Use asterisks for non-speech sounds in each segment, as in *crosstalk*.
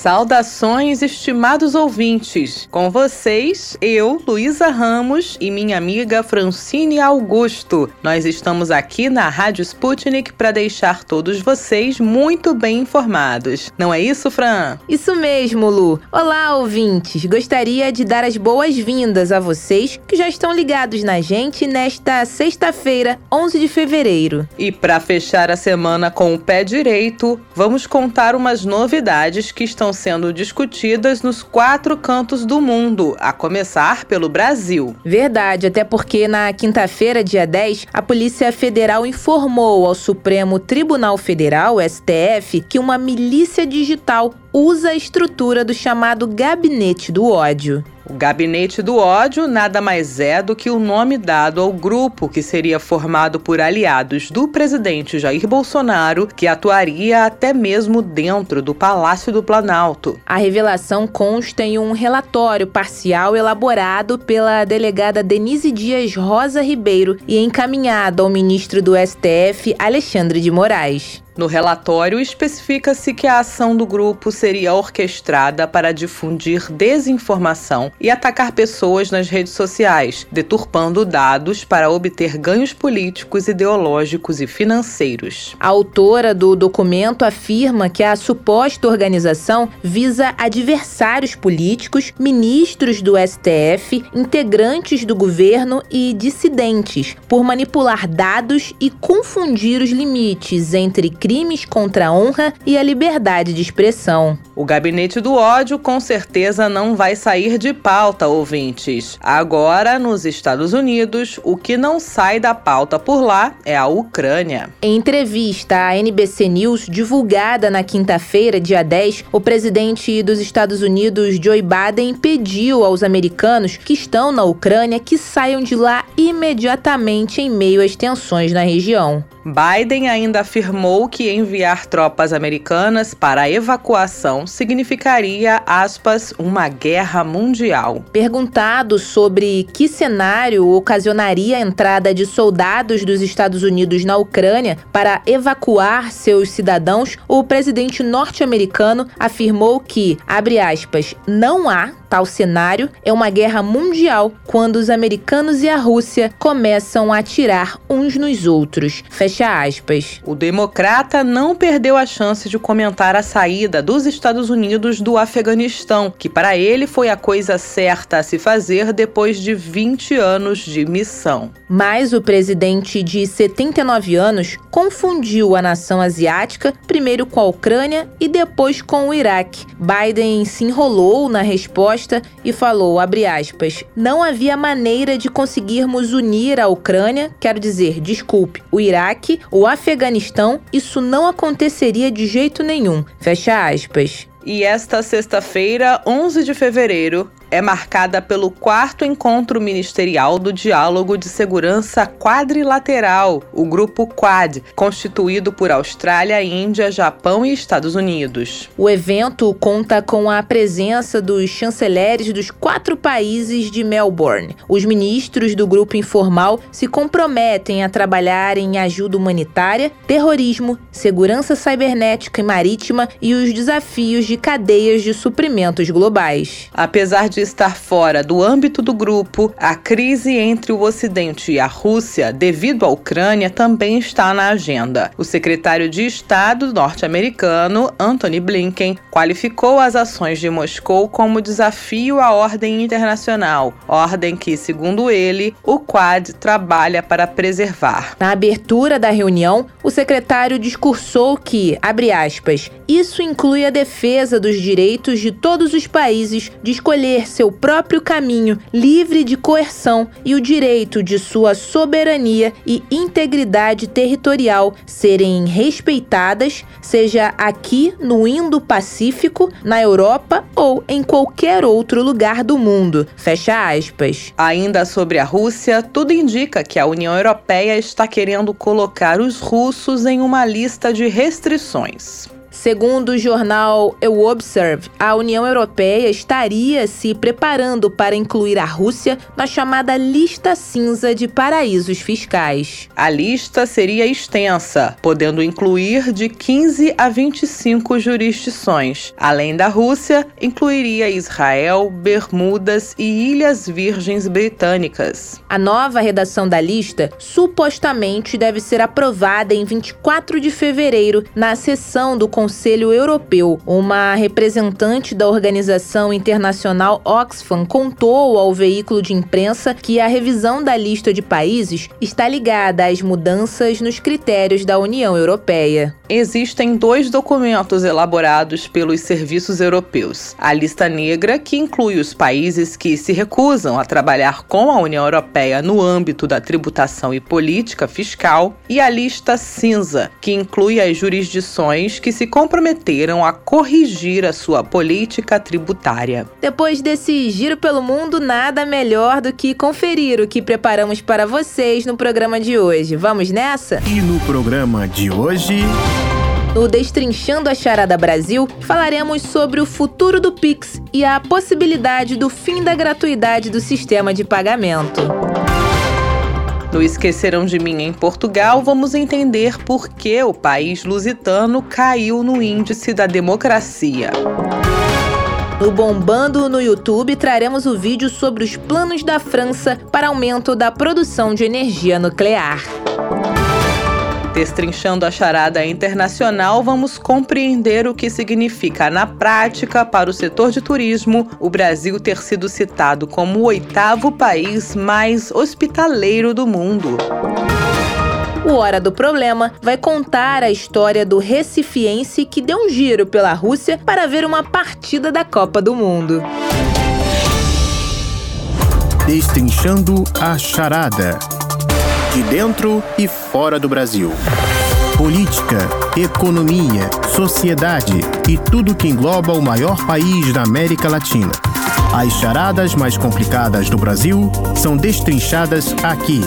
Saudações, estimados ouvintes! Com vocês, eu, Luísa Ramos e minha amiga Francine Augusto. Nós estamos aqui na Rádio Sputnik para deixar todos vocês muito bem informados. Não é isso, Fran? Isso mesmo, Lu. Olá, ouvintes! Gostaria de dar as boas-vindas a vocês que já estão ligados na gente nesta sexta-feira, 11 de fevereiro. E para fechar a semana com o pé direito, vamos contar umas novidades que estão estão sendo discutidas nos quatro cantos do mundo, a começar pelo Brasil. Verdade, até porque na quinta-feira, dia 10, a Polícia Federal informou ao Supremo Tribunal Federal, STF, que uma milícia digital usa a estrutura do chamado Gabinete do Ódio. O Gabinete do Ódio nada mais é do que o nome dado ao grupo que seria formado por aliados do presidente Jair Bolsonaro, que atuaria até mesmo dentro do Palácio do Planalto. A revelação consta em um relatório parcial elaborado pela delegada Denise Dias Rosa Ribeiro e encaminhado ao ministro do STF, Alexandre de Moraes. No relatório, especifica-se que a ação do grupo seria orquestrada para difundir desinformação e atacar pessoas nas redes sociais, deturpando dados para obter ganhos políticos, ideológicos e financeiros. A autora do documento afirma que a suposta organização visa adversários políticos, ministros do STF, integrantes do governo e dissidentes, por manipular dados e confundir os limites entre crimes contra a honra e a liberdade de expressão. O gabinete do ódio com certeza não vai sair de pauta, ouvintes. Agora, nos Estados Unidos, o que não sai da pauta por lá é a Ucrânia. Em entrevista à NBC News, divulgada na quinta-feira, dia 10, o presidente dos Estados Unidos, Joe Biden, pediu aos americanos que estão na Ucrânia que saiam de lá imediatamente em meio às tensões na região. Biden ainda afirmou que enviar tropas americanas para a evacuação significaria, aspas, uma guerra mundial. Perguntado sobre que cenário ocasionaria a entrada de soldados dos Estados Unidos na Ucrânia para evacuar seus cidadãos, o presidente norte-americano afirmou que, abre aspas, não há tal cenário é uma guerra mundial quando os americanos e a Rússia começam a atirar uns nos outros. Fecha aspas. O democrata não perdeu a chance de comentar a saída dos Estados Unidos do Afeganistão, que para ele foi a coisa certa a se fazer depois de 20 anos de missão. Mas o presidente de 79 anos confundiu a nação asiática primeiro com a Ucrânia e depois com o Iraque. Biden se enrolou na resposta e falou, aspas, não havia maneira de conseguirmos unir a Ucrânia, quero dizer, desculpe, o Iraque, o Afeganistão, isso não aconteceria de jeito nenhum. Fecha aspas. E esta sexta-feira, 11 de fevereiro, é marcada pelo quarto encontro ministerial do Diálogo de Segurança Quadrilateral, o Grupo Quad, constituído por Austrália, Índia, Japão e Estados Unidos. O evento conta com a presença dos chanceleres dos quatro países de Melbourne. Os ministros do grupo informal se comprometem a trabalhar em ajuda humanitária, terrorismo, segurança cibernética e marítima e os desafios de cadeias de suprimentos globais. Apesar de estar fora do âmbito do grupo, a crise entre o Ocidente e a Rússia, devido à Ucrânia, também está na agenda. O secretário de Estado norte-americano, Anthony Blinken, qualificou as ações de Moscou como desafio à ordem internacional, ordem que, segundo ele, o Quad trabalha para preservar. Na abertura da reunião, o secretário discursou que, abre aspas, isso inclui a defesa dos direitos de todos os países de escolher seu próprio caminho, livre de coerção, e o direito de sua soberania e integridade territorial serem respeitadas, seja aqui no Indo-Pacífico, na Europa ou em qualquer outro lugar do mundo. Fecha aspas. Ainda sobre a Rússia, tudo indica que a União Europeia está querendo colocar os russos em uma lista de restrições. Segundo o jornal Eu Observe, a União Europeia estaria se preparando para incluir a Rússia na chamada lista cinza de paraísos fiscais. A lista seria extensa, podendo incluir de 15 a 25 jurisdições. Além da Rússia, incluiria Israel, Bermudas e Ilhas Virgens Britânicas. A nova redação da lista supostamente deve ser aprovada em 24 de fevereiro na sessão do Conselho Europeu. Uma representante da organização internacional Oxfam contou ao veículo de imprensa que a revisão da lista de países está ligada às mudanças nos critérios da União Europeia. Existem dois documentos elaborados pelos serviços europeus: a lista negra, que inclui os países que se recusam a trabalhar com a União Europeia no âmbito da tributação e política fiscal, e a lista cinza, que inclui as jurisdições que se comprometeram a corrigir a sua política tributária. Depois desse giro pelo mundo, nada melhor do que conferir o que preparamos para vocês no programa de hoje. Vamos nessa? E no programa de hoje. No Destrinchando a Charada Brasil, falaremos sobre o futuro do Pix e a possibilidade do fim da gratuidade do sistema de pagamento. No Esqueceram de Mim em Portugal, vamos entender por que o país lusitano caiu no índice da democracia. No Bombando no YouTube, traremos o vídeo sobre os planos da França para aumento da produção de energia nuclear. Destrinchando a charada internacional, vamos compreender o que significa na prática para o setor de turismo o Brasil ter sido citado como o oitavo país mais hospitaleiro do mundo. O Hora do Problema vai contar a história do recifiense que deu um giro pela Rússia para ver uma partida da Copa do Mundo. Destrinchando a charada de dentro e fora do Brasil. Política, economia, sociedade e tudo que engloba o maior país da América Latina. As charadas mais complicadas do Brasil são destrinchadas aqui.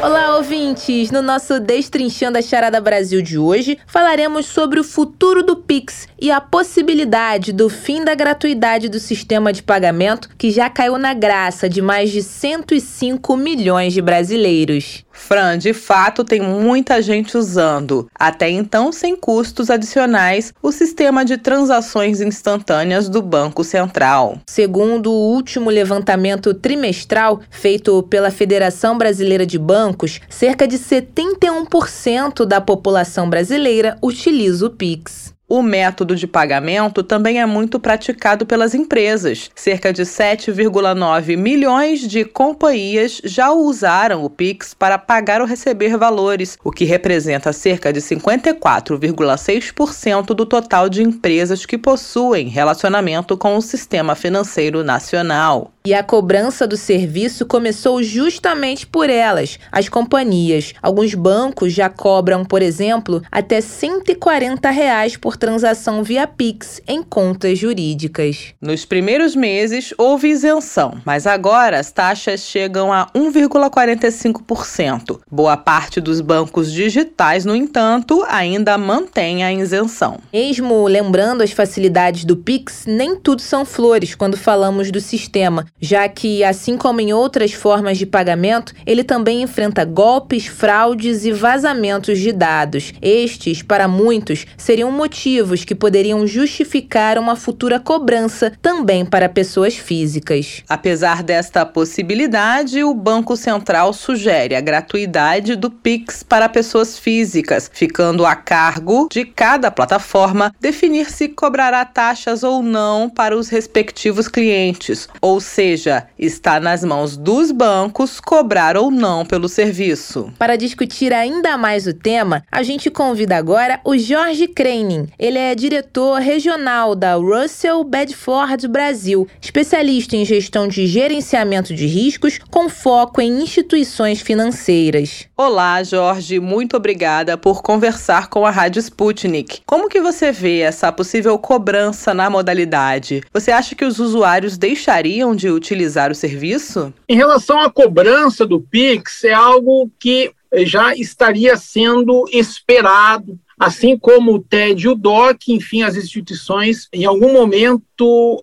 Olá, ouvintes! No nosso Destrinchando a Charada Brasil de hoje, falaremos sobre o futuro do Pix e a possibilidade do fim da gratuidade do sistema de pagamento que já caiu na graça de mais de 105 milhões de brasileiros. Fran, de fato tem muita gente usando, até então sem custos adicionais, o sistema de transações instantâneas do Banco Central. Segundo o último levantamento trimestral feito pela Federação Brasileira de Bancos, cerca de 71% da população brasileira utiliza o Pix. O método de pagamento também é muito praticado pelas empresas. Cerca de 7,9 milhões de companhias já usaram o Pix para pagar ou receber valores, o que representa cerca de 54,6% do total de empresas que possuem relacionamento com o sistema financeiro nacional. E a cobrança do serviço começou justamente por elas, as companhias. Alguns bancos já cobram, por exemplo, até 140 reais por transação via Pix em contas jurídicas. Nos primeiros meses houve isenção, mas agora as taxas chegam a 1,45%. Boa parte dos bancos digitais, no entanto, ainda mantém a isenção. Mesmo lembrando as facilidades do Pix, nem tudo são flores quando falamos do sistema já que, assim como em outras formas de pagamento, ele também enfrenta golpes, fraudes e vazamentos de dados. Estes, para muitos, seriam motivos que poderiam justificar uma futura cobrança também para pessoas físicas. Apesar desta possibilidade, o Banco Central sugere a gratuidade do Pix para pessoas físicas, ficando a cargo de cada plataforma definir se cobrará taxas ou não para os respectivos clientes, ou seja, está nas mãos dos bancos cobrar ou não pelo serviço. Para discutir ainda mais o tema, a gente convida agora o Jorge Kreining. Ele é diretor regional da Russell Bedford Brasil, especialista em gestão de gerenciamento de riscos com foco em instituições financeiras. Olá, Jorge, muito obrigada por conversar com a Rádio Sputnik. Como que você vê essa possível cobrança na modalidade? Você acha que os usuários deixariam de utilizar o serviço? Em relação à cobrança do Pix, é algo que já estaria sendo esperado assim como o TED e o DOC, enfim, as instituições em algum momento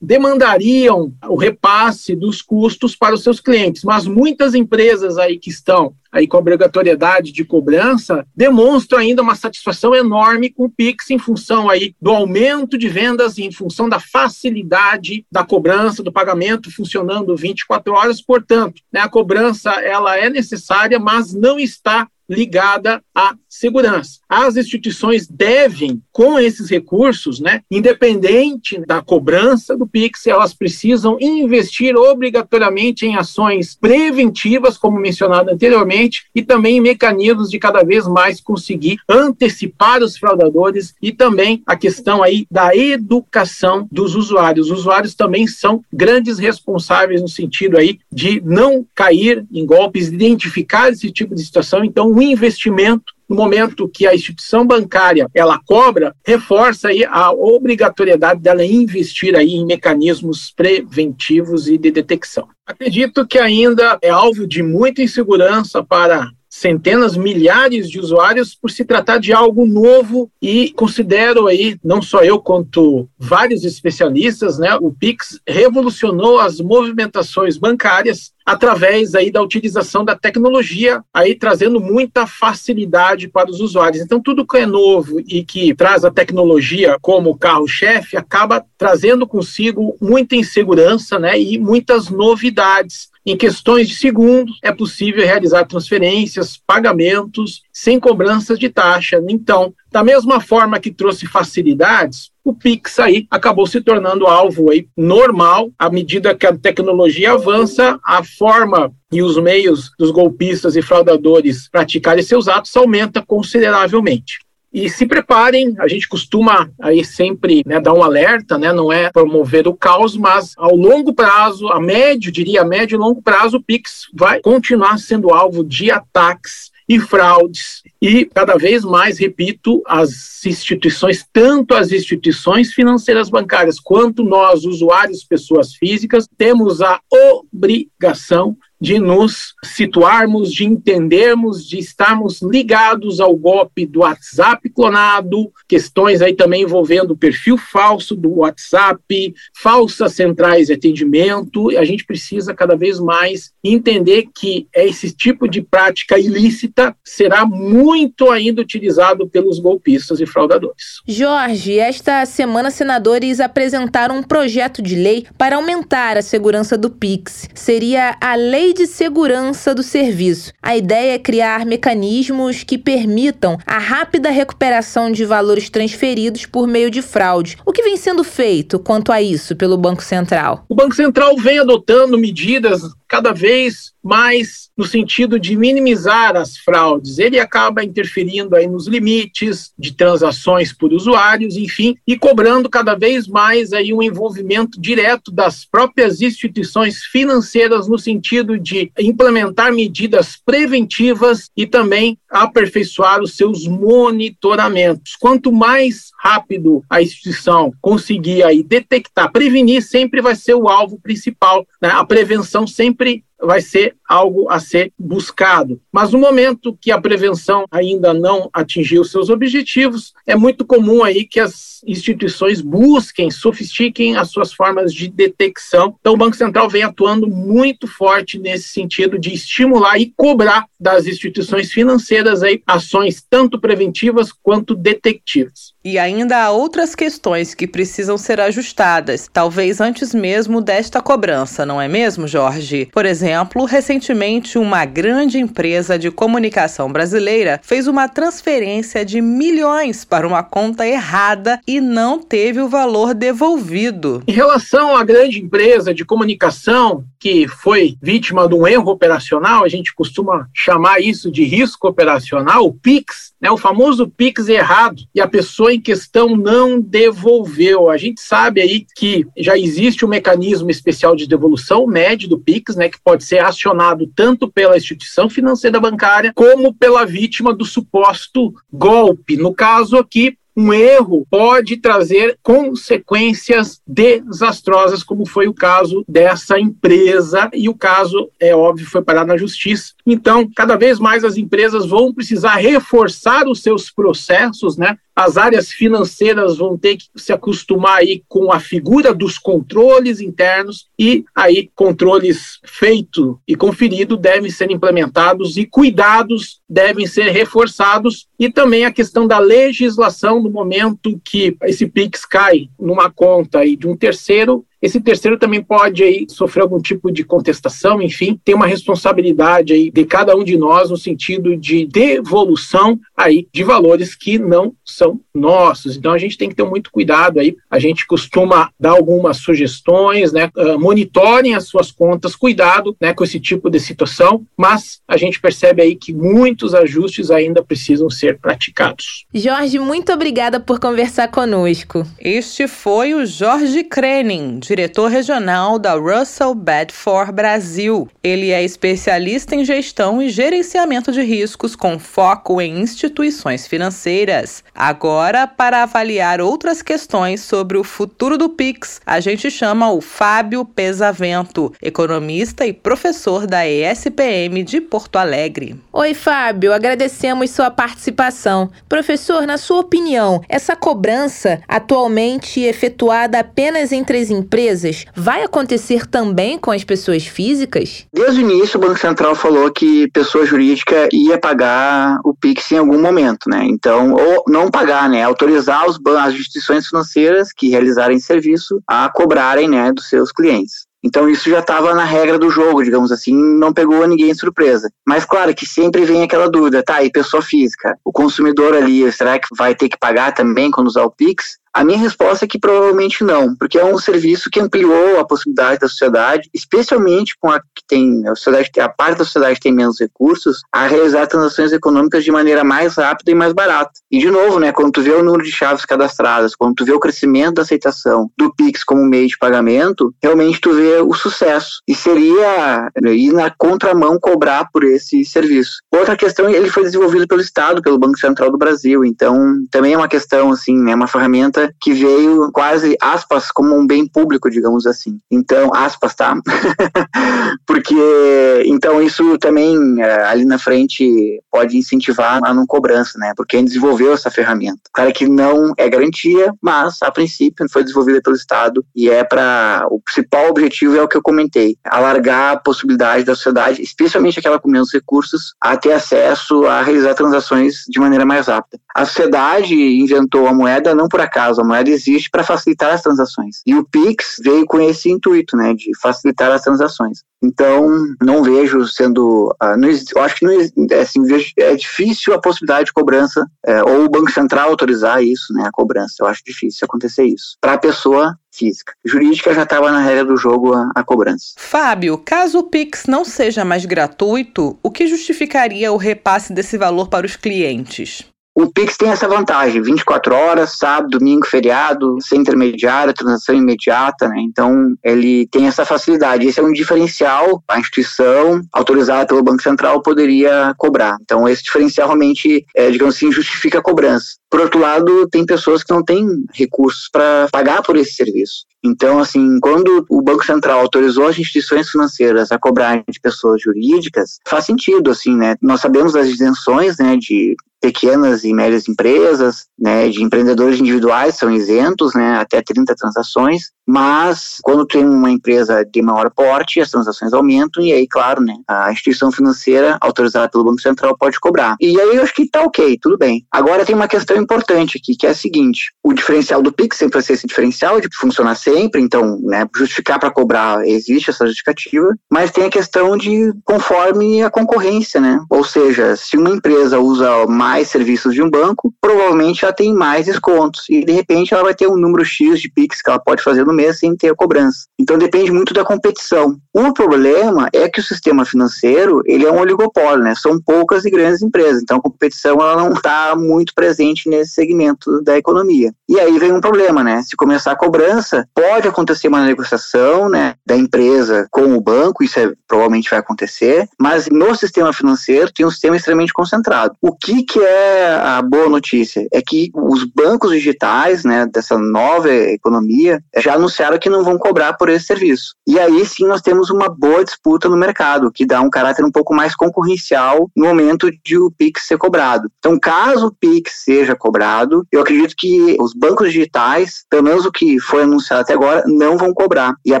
demandariam o repasse dos custos para os seus clientes, mas muitas empresas aí que estão aí com a obrigatoriedade de cobrança, demonstram ainda uma satisfação enorme com o Pix em função aí do aumento de vendas e em função da facilidade da cobrança, do pagamento funcionando 24 horas. Portanto, né, a cobrança ela é necessária, mas não está ligada à segurança. As instituições devem, com esses recursos, né, independente da cobrança do Pix, elas precisam investir obrigatoriamente em ações preventivas, como mencionado anteriormente, e também em mecanismos de cada vez mais conseguir antecipar os fraudadores e também a questão aí da educação dos usuários. Os usuários também são grandes responsáveis no sentido aí de não cair em golpes, identificar esse tipo de situação. Então, o investimento no momento que a instituição bancária ela cobra, reforça aí a obrigatoriedade dela investir aí em mecanismos preventivos e de detecção. Acredito que ainda é alvo de muita insegurança para centenas, milhares de usuários por se tratar de algo novo e considero aí, não só eu quanto vários especialistas, né, o Pix revolucionou as movimentações bancárias através aí da utilização da tecnologia, aí trazendo muita facilidade para os usuários. Então, tudo que é novo e que traz a tecnologia como carro-chefe acaba trazendo consigo muita insegurança, né, e muitas novidades. Em questões de segundos, é possível realizar transferências, pagamentos sem cobrança de taxa. Então, da mesma forma que trouxe facilidades, o Pix aí acabou se tornando alvo aí normal à medida que a tecnologia avança, a forma e os meios dos golpistas e fraudadores praticarem seus atos aumenta consideravelmente. E se preparem, a gente costuma aí sempre né, dar um alerta, né, não é promover o caos, mas ao longo prazo, a médio, diria a médio e longo prazo, o Pix vai continuar sendo alvo de ataques e fraudes. E cada vez mais, repito, as instituições, tanto as instituições financeiras bancárias quanto nós, usuários, pessoas físicas, temos a obrigação de nos situarmos, de entendermos, de estarmos ligados ao golpe do WhatsApp clonado, questões aí também envolvendo o perfil falso do WhatsApp, falsas centrais de atendimento. A gente precisa cada vez mais entender que esse tipo de prática ilícita será muito ainda utilizado pelos golpistas e fraudadores. Jorge, esta semana senadores apresentaram um projeto de lei para aumentar a segurança do Pix. Seria a Lei de segurança do serviço. A ideia é criar mecanismos que permitam a rápida recuperação de valores transferidos por meio de fraude. O que vem sendo feito quanto a isso pelo Banco Central? O Banco Central vem adotando medidas cada vez mais no sentido de minimizar as fraudes. Ele acaba interferindo aí nos limites de transações por usuários, enfim, e cobrando cada vez mais aí um envolvimento direto das próprias instituições financeiras no sentido de implementar medidas preventivas e também aperfeiçoar os seus monitoramentos. Quanto mais rápido a instituição conseguir aí detectar, prevenir sempre vai ser o alvo principal, né? A prevenção sempre vai ser algo a ser buscado. Mas no momento que a prevenção ainda não atingiu seus objetivos, é muito comum aí que as instituições busquem, sofistiquem as suas formas de detecção. Então o Banco Central vem atuando muito forte nesse sentido de estimular e cobrar das instituições financeiras aí ações tanto preventivas quanto detectivas. E ainda há outras questões que precisam ser ajustadas, talvez antes mesmo desta cobrança, não é mesmo, Jorge? Por exemplo, recentemente uma grande empresa de comunicação brasileira fez uma transferência de milhões para uma conta errada e não teve o valor devolvido. Em relação à grande empresa de comunicação que foi vítima de um erro operacional, a gente costuma chamar isso de risco operacional, o PIX, né, o famoso PIX errado, e a pessoa em questão não devolveu. A gente sabe aí que já existe um mecanismo especial de devolução, o MED do PIX, né, que pode ser acionado tanto pela instituição financeira bancária como pela vítima do suposto golpe. No caso aqui, um erro pode trazer consequências desastrosas, como foi o caso dessa empresa, e o caso, é óbvio, foi parar na justiça. Então, cada vez mais as empresas vão precisar reforçar os seus processos, né, as áreas financeiras vão ter que se acostumar aí com a figura dos controles internos e aí controles feito e conferido devem ser implementados e cuidados devem ser reforçados. E também a questão da legislação no momento que esse Pix cai numa conta aí de um terceiro esse terceiro também pode aí sofrer algum tipo de contestação, enfim, tem uma responsabilidade aí de cada um de nós no sentido de devolução aí de valores que não são nossos. Então a gente tem que ter muito cuidado aí. A gente costuma dar algumas sugestões, né? Uh, monitorem as suas contas, cuidado, né, com esse tipo de situação, mas a gente percebe aí que muitos ajustes ainda precisam ser praticados. Jorge, muito obrigada por conversar conosco. Este foi o Jorge Krenin, diretor regional da Russell Bedford Brasil. Ele é especialista em gestão e gerenciamento de riscos com foco em instituições financeiras. Agora, para avaliar outras questões sobre o futuro do Pix, a gente chama o Fábio Pesavento, economista e professor da ESPM de Porto Alegre. Oi, Fábio, agradecemos sua participação. Professor, na sua opinião, essa cobrança atualmente efetuada apenas entre as empresas empresas vai acontecer também com as pessoas físicas? Desde o início, o Banco Central falou que pessoa jurídica ia pagar o PIX em algum momento, né? Então, ou não pagar, né? Autorizar os as instituições financeiras que realizarem serviço a cobrarem, né, dos seus clientes. Então isso já estava na regra do jogo, digamos assim, não pegou ninguém de surpresa. Mas claro que sempre vem aquela dúvida, tá, e pessoa física, o consumidor ali, será que vai ter que pagar também quando usar o Pix? A minha resposta é que provavelmente não, porque é um serviço que ampliou a possibilidade da sociedade, especialmente com a que tem a sociedade, a parte da sociedade que tem menos recursos, a realizar transações econômicas de maneira mais rápida e mais barata. E de novo, né, quando tu vê o número de chaves cadastradas, quando tu vê o crescimento da aceitação do Pix como meio de pagamento, realmente tu vê o sucesso. E seria né, ir na contramão cobrar por esse serviço. Outra questão, ele foi desenvolvido pelo Estado, pelo Banco Central do Brasil, então também é uma questão assim, né, uma ferramenta que veio quase, aspas, como um bem público, digamos assim. Então, aspas, tá? *laughs* Porque, então, isso também é, ali na frente pode incentivar a não cobrança, né? Porque quem desenvolveu essa ferramenta. Claro que não é garantia, mas a princípio foi desenvolvida pelo Estado e é para. O principal objetivo é o que eu comentei: alargar a possibilidade da sociedade, especialmente aquela com menos recursos, a ter acesso a realizar transações de maneira mais rápida. A sociedade inventou a moeda não por acaso moeda existe para facilitar as transações. E o Pix veio com esse intuito, né, de facilitar as transações. Então, não vejo sendo. Uh, não, eu acho que não, é, assim, é difícil a possibilidade de cobrança, é, ou o Banco Central autorizar isso, né, a cobrança. Eu acho difícil acontecer isso. Para a pessoa física. Jurídica já estava na regra do jogo a, a, cobrança. Fábio, caso o Pix não seja mais gratuito, o que justificaria o repasse desse valor para os clientes? O Pix tem essa vantagem, 24 horas, sábado, domingo, feriado, sem intermediário, transação imediata, né? Então, ele tem essa facilidade. Esse é um diferencial, a instituição autorizada pelo Banco Central poderia cobrar. Então, esse diferencial realmente, é, digamos assim, justifica a cobrança. Por outro lado, tem pessoas que não têm recursos para pagar por esse serviço. Então, assim, quando o Banco Central autorizou as instituições financeiras a cobrar de pessoas jurídicas, faz sentido, assim, né? Nós sabemos das isenções, né, de pequenas e médias empresas, né, de empreendedores individuais são isentos, né, até 30 transações, mas quando tem uma empresa de maior porte, as transações aumentam e aí, claro, né, a instituição financeira autorizada pelo Banco Central pode cobrar. E aí eu acho que tá ok, tudo bem. Agora tem uma questão importante aqui, que é a seguinte, o diferencial do Pix sempre vai ser esse diferencial de funcionar sempre, então, né, justificar para cobrar, existe essa justificativa, mas tem a questão de conforme a concorrência, né, ou seja, se uma empresa usa mais serviços de um banco, provavelmente ela tem mais descontos. E de repente ela vai ter um número X de PIX que ela pode fazer no mês sem ter a cobrança. Então depende muito da competição. O problema é que o sistema financeiro ele é um oligopólio, né? São poucas e grandes empresas. Então a competição ela não está muito presente nesse segmento da economia. E aí vem um problema, né? Se começar a cobrança, pode acontecer uma negociação, né, da empresa com o banco, isso é, provavelmente vai acontecer, mas no sistema financeiro tem um sistema extremamente concentrado. O que que é a boa notícia? É que os bancos digitais, né, dessa nova economia, já anunciaram que não vão cobrar por esse serviço. E aí sim nós temos uma boa disputa no mercado, que dá um caráter um pouco mais concorrencial no momento de o Pix ser cobrado. Então, caso o Pix seja cobrado, eu acredito que os bancos digitais, pelo menos o que foi anunciado até agora, não vão cobrar. E a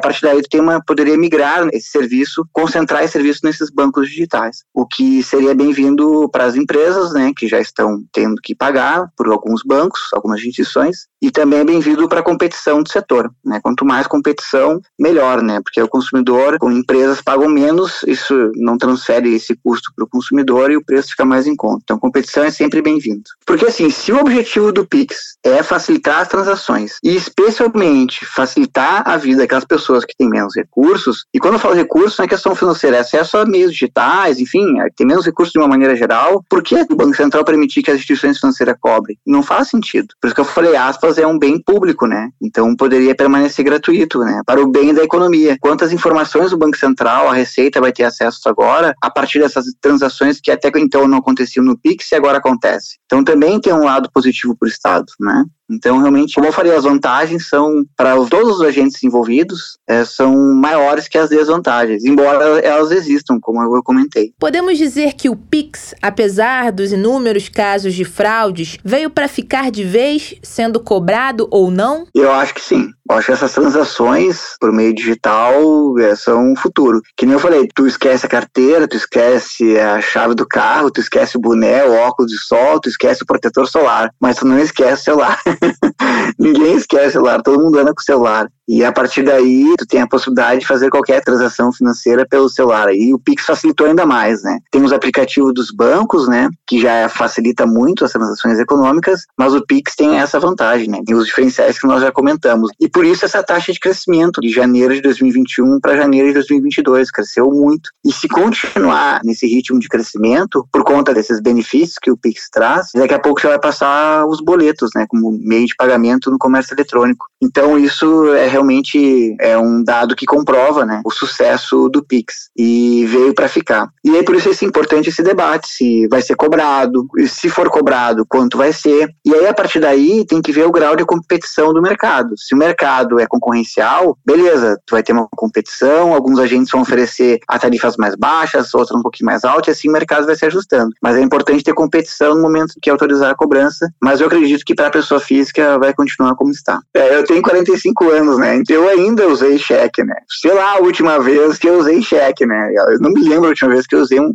partir daí tem uma, poderia migrar esse serviço, concentrar esse serviço nesses bancos digitais, o que seria bem-vindo para as empresas, né, que já estão tendo que pagar por alguns bancos, algumas instituições, e também é bem-vindo para a competição do setor, né? Quanto mais competição, melhor, né? Porque o consumidor, com empresas pagam menos, isso não transfere esse custo para o consumidor e o preço fica mais em conta. Então, competição é sempre bem-vindo. Porque assim, se o objetivo do Pix é facilitar as transações e especialmente facilitar a vida daquelas pessoas que têm menos recursos, e quando eu falo recursos, não é questão financeira, é acesso a meios digitais, enfim, é, tem menos recursos de uma maneira geral, por que o Banco Central permitir que as instituições financeiras cobrem? Não faz sentido. Por isso que eu falei, aspas, é um bem público, né? Então poderia permanecer gratuito, né? Para o bem da economia. Quantas informações o Banco Central, a Receita vai ter acesso agora, a partir dessas transações que até então não aconteciam no Pix e agora acontece. Então também tem um lado positivo para o Estado, né? Então, realmente, como eu falei, as vantagens são, para todos os agentes envolvidos, é, são maiores que as desvantagens, embora elas existam, como eu comentei. Podemos dizer que o Pix, apesar dos inúmeros casos de fraudes, veio para ficar de vez, sendo cobrado ou não? Eu acho que sim. Eu acho que essas transações por meio digital é, são um futuro. Que nem eu falei, tu esquece a carteira, tu esquece a chave do carro, tu esquece o boné, o óculos de sol, tu esquece o protetor solar, mas tu não esquece o celular. *laughs* Ninguém esquece o celular, todo mundo anda com o celular. E a partir daí, tu tem a possibilidade de fazer qualquer transação financeira pelo celular. E o Pix facilitou ainda mais, né? Tem os aplicativos dos bancos, né? Que já facilita muito as transações econômicas, mas o Pix tem essa vantagem, né? Tem os diferenciais que nós já comentamos. E por isso essa taxa de crescimento de janeiro de 2021 para janeiro de 2022 cresceu muito. E se continuar nesse ritmo de crescimento, por conta desses benefícios que o Pix traz, daqui a pouco já vai passar os boletos, né? Como meio de pagamento no comércio eletrônico. Então isso é realmente é um dado que comprova né, o sucesso do Pix e veio para ficar. E aí por isso é importante esse debate, se vai ser cobrado, se for cobrado, quanto vai ser. E aí a partir daí tem que ver o grau de competição do mercado. Se o mercado é concorrencial, beleza, tu vai ter uma competição, alguns agentes vão oferecer a tarifas mais baixas, outras um pouquinho mais altas, e assim o mercado vai se ajustando. Mas é importante ter competição no momento que autorizar a cobrança, mas eu acredito que para a pessoa física vai continuar como está. É, eu tenho 45 anos, né? Né? Então eu ainda usei cheque, né? Sei lá a última vez que eu usei cheque, né? Eu não me lembro a última vez que eu usei um,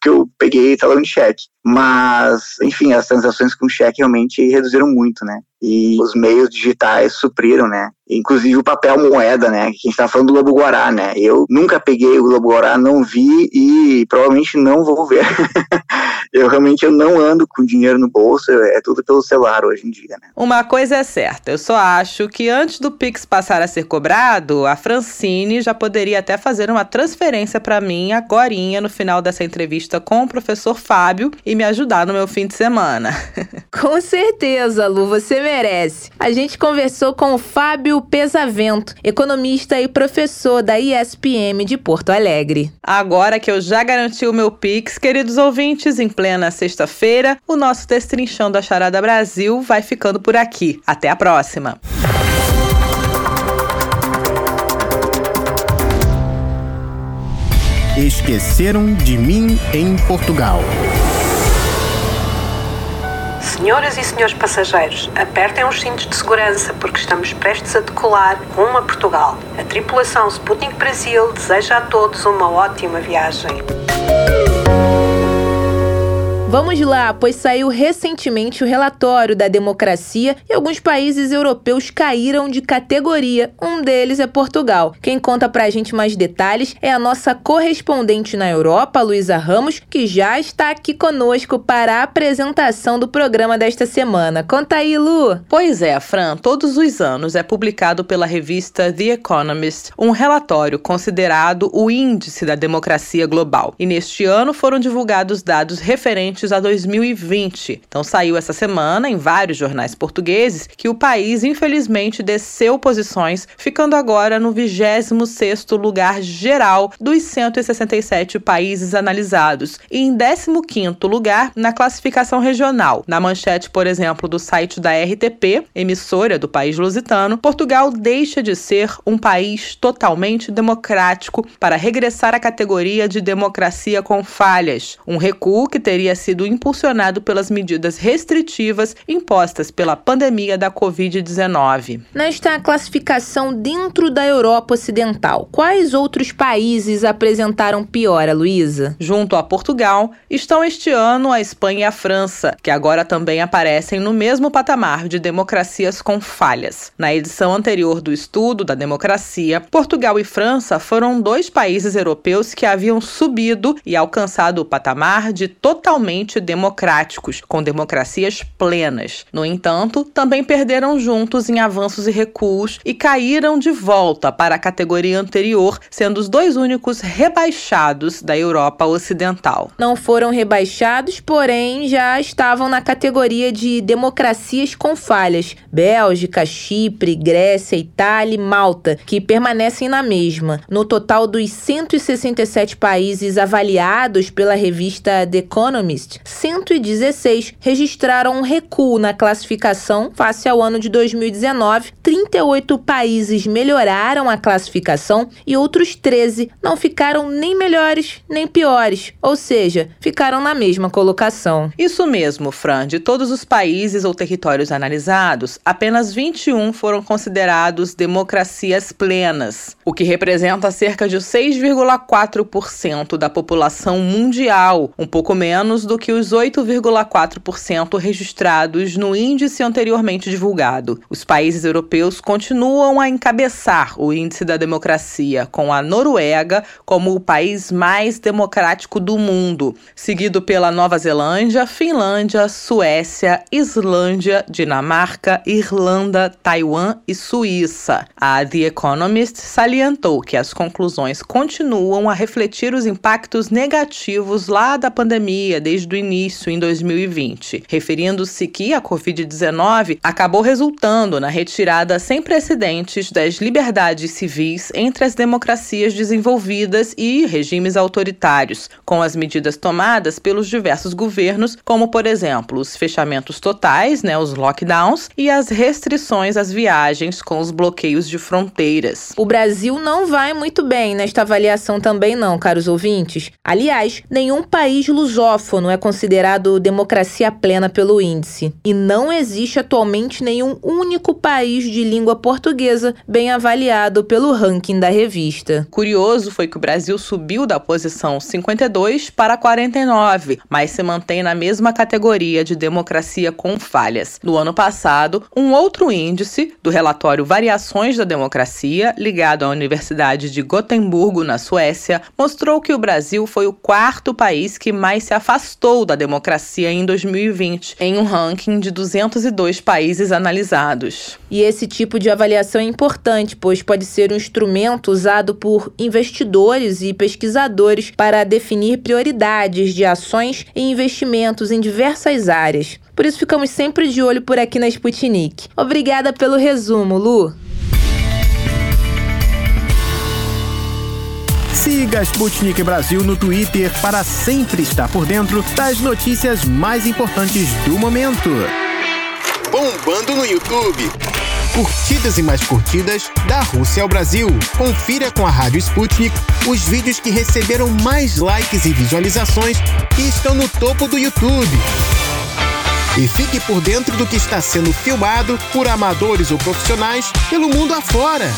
que eu peguei talão de cheque. Mas, enfim, as transações com cheque realmente reduziram muito, né? E os meios digitais supriram, né? Inclusive o papel moeda, né? Que a gente tá falando do Lobo Guará, né? Eu nunca peguei o Lobo Guará, não vi e provavelmente não vou ver. *laughs* eu realmente eu não ando com dinheiro no bolso, é tudo pelo celular hoje em dia, né? Uma coisa é certa, eu só acho que antes do Pix passar a ser cobrado, a Francine já poderia até fazer uma transferência para mim agorinha no final dessa entrevista com o professor Fábio e me ajudar no meu fim de semana. *laughs* com certeza, Lu, você merece. A gente conversou com o Fábio Pesavento, economista e professor da ISPM de Porto Alegre. Agora que eu já garanti o meu Pix, queridos ouvintes, em plena sexta-feira, o nosso Destrinchando a Charada Brasil vai ficando por aqui. Até a próxima! Esqueceram de mim em Portugal. Senhoras e senhores passageiros, apertem os cintos de segurança porque estamos prestes a decolar rumo a Portugal. A tripulação Sputnik Brasil deseja a todos uma ótima viagem. Vamos lá, pois saiu recentemente o relatório da democracia e alguns países europeus caíram de categoria. Um deles é Portugal. Quem conta pra gente mais detalhes é a nossa correspondente na Europa, Luísa Ramos, que já está aqui conosco para a apresentação do programa desta semana. Conta aí, Lu! Pois é, Fran, todos os anos é publicado pela revista The Economist um relatório considerado o índice da democracia global. E neste ano foram divulgados dados referentes a 2020. Então saiu essa semana em vários jornais portugueses que o país infelizmente desceu posições, ficando agora no 26º lugar geral dos 167 países analisados e em 15º lugar na classificação regional. Na manchete, por exemplo, do site da RTP, emissora do país lusitano, Portugal deixa de ser um país totalmente democrático para regressar à categoria de democracia com falhas, um recuo que teria sido impulsionado pelas medidas restritivas impostas pela pandemia da Covid-19. Nesta classificação dentro da Europa Ocidental, quais outros países apresentaram piora, Luísa? Junto a Portugal, estão este ano a Espanha e a França, que agora também aparecem no mesmo patamar de democracias com falhas. Na edição anterior do estudo da democracia, Portugal e França foram dois países europeus que haviam subido e alcançado o patamar de totalmente democráticos, com democracias plenas. No entanto, também perderam juntos em avanços e recuos e caíram de volta para a categoria anterior, sendo os dois únicos rebaixados da Europa Ocidental. Não foram rebaixados, porém já estavam na categoria de democracias com falhas. Bélgica, Chipre, Grécia, Itália e Malta, que permanecem na mesma. No total dos 167 países avaliados pela revista The Economist, 116 registraram um recuo na classificação face ao ano de 2019. 38 países melhoraram a classificação e outros 13 não ficaram nem melhores nem piores, ou seja, ficaram na mesma colocação. Isso mesmo, Fran. De todos os países ou territórios analisados, apenas 21 foram considerados democracias plenas, o que representa cerca de 6,4% da população mundial, um pouco menos do que os 8,4% registrados no índice anteriormente divulgado. Os países europeus continuam a encabeçar o índice da democracia, com a Noruega como o país mais democrático do mundo, seguido pela Nova Zelândia, Finlândia, Suécia, Islândia, Dinamarca, Irlanda, Taiwan e Suíça. A The Economist salientou que as conclusões continuam a refletir os impactos negativos lá da pandemia desde o início em 2020, referindo-se que a Covid-19 acabou resultando na retirada sem precedentes das liberdades civis entre as democracias desenvolvidas e regimes autoritários, com as medidas tomadas pelos diversos governos, como por exemplo os fechamentos totais, né, os lockdowns e as restrições às viagens com os bloqueios de fronteiras. O Brasil não vai muito bem nesta avaliação também não, caros ouvintes. Aliás, nenhum país lusófono é considerado democracia plena pelo índice, e não existe atualmente nenhum único país de língua portuguesa bem avaliado pelo ranking da revista. Curioso foi que o Brasil subiu da posição 52 para 49, mas se mantém na mesma categoria de democracia com falhas. No ano passado, um outro índice do relatório Variações da Democracia, ligado à Universidade de Gotemburgo, na Suécia, mostrou que o Brasil foi o quarto país que mais se afastou da democracia em 2020, em um ranking de 202 países analisados. E esse tipo de avaliação é importante, pois pode ser um instrumento usado por investidores e pesquisadores para definir prioridades de ações e investimentos em diversas áreas. Por isso ficamos sempre de olho por aqui na Sputnik. Obrigada pelo resumo, Lu. Siga Sputnik Brasil no Twitter para sempre estar por dentro das notícias mais importantes do momento. Bombando no YouTube. Curtidas e mais curtidas da Rússia ao Brasil. Confira com a Rádio Sputnik os vídeos que receberam mais likes e visualizações e estão no topo do YouTube. E fique por dentro do que está sendo filmado por amadores ou profissionais pelo mundo afora.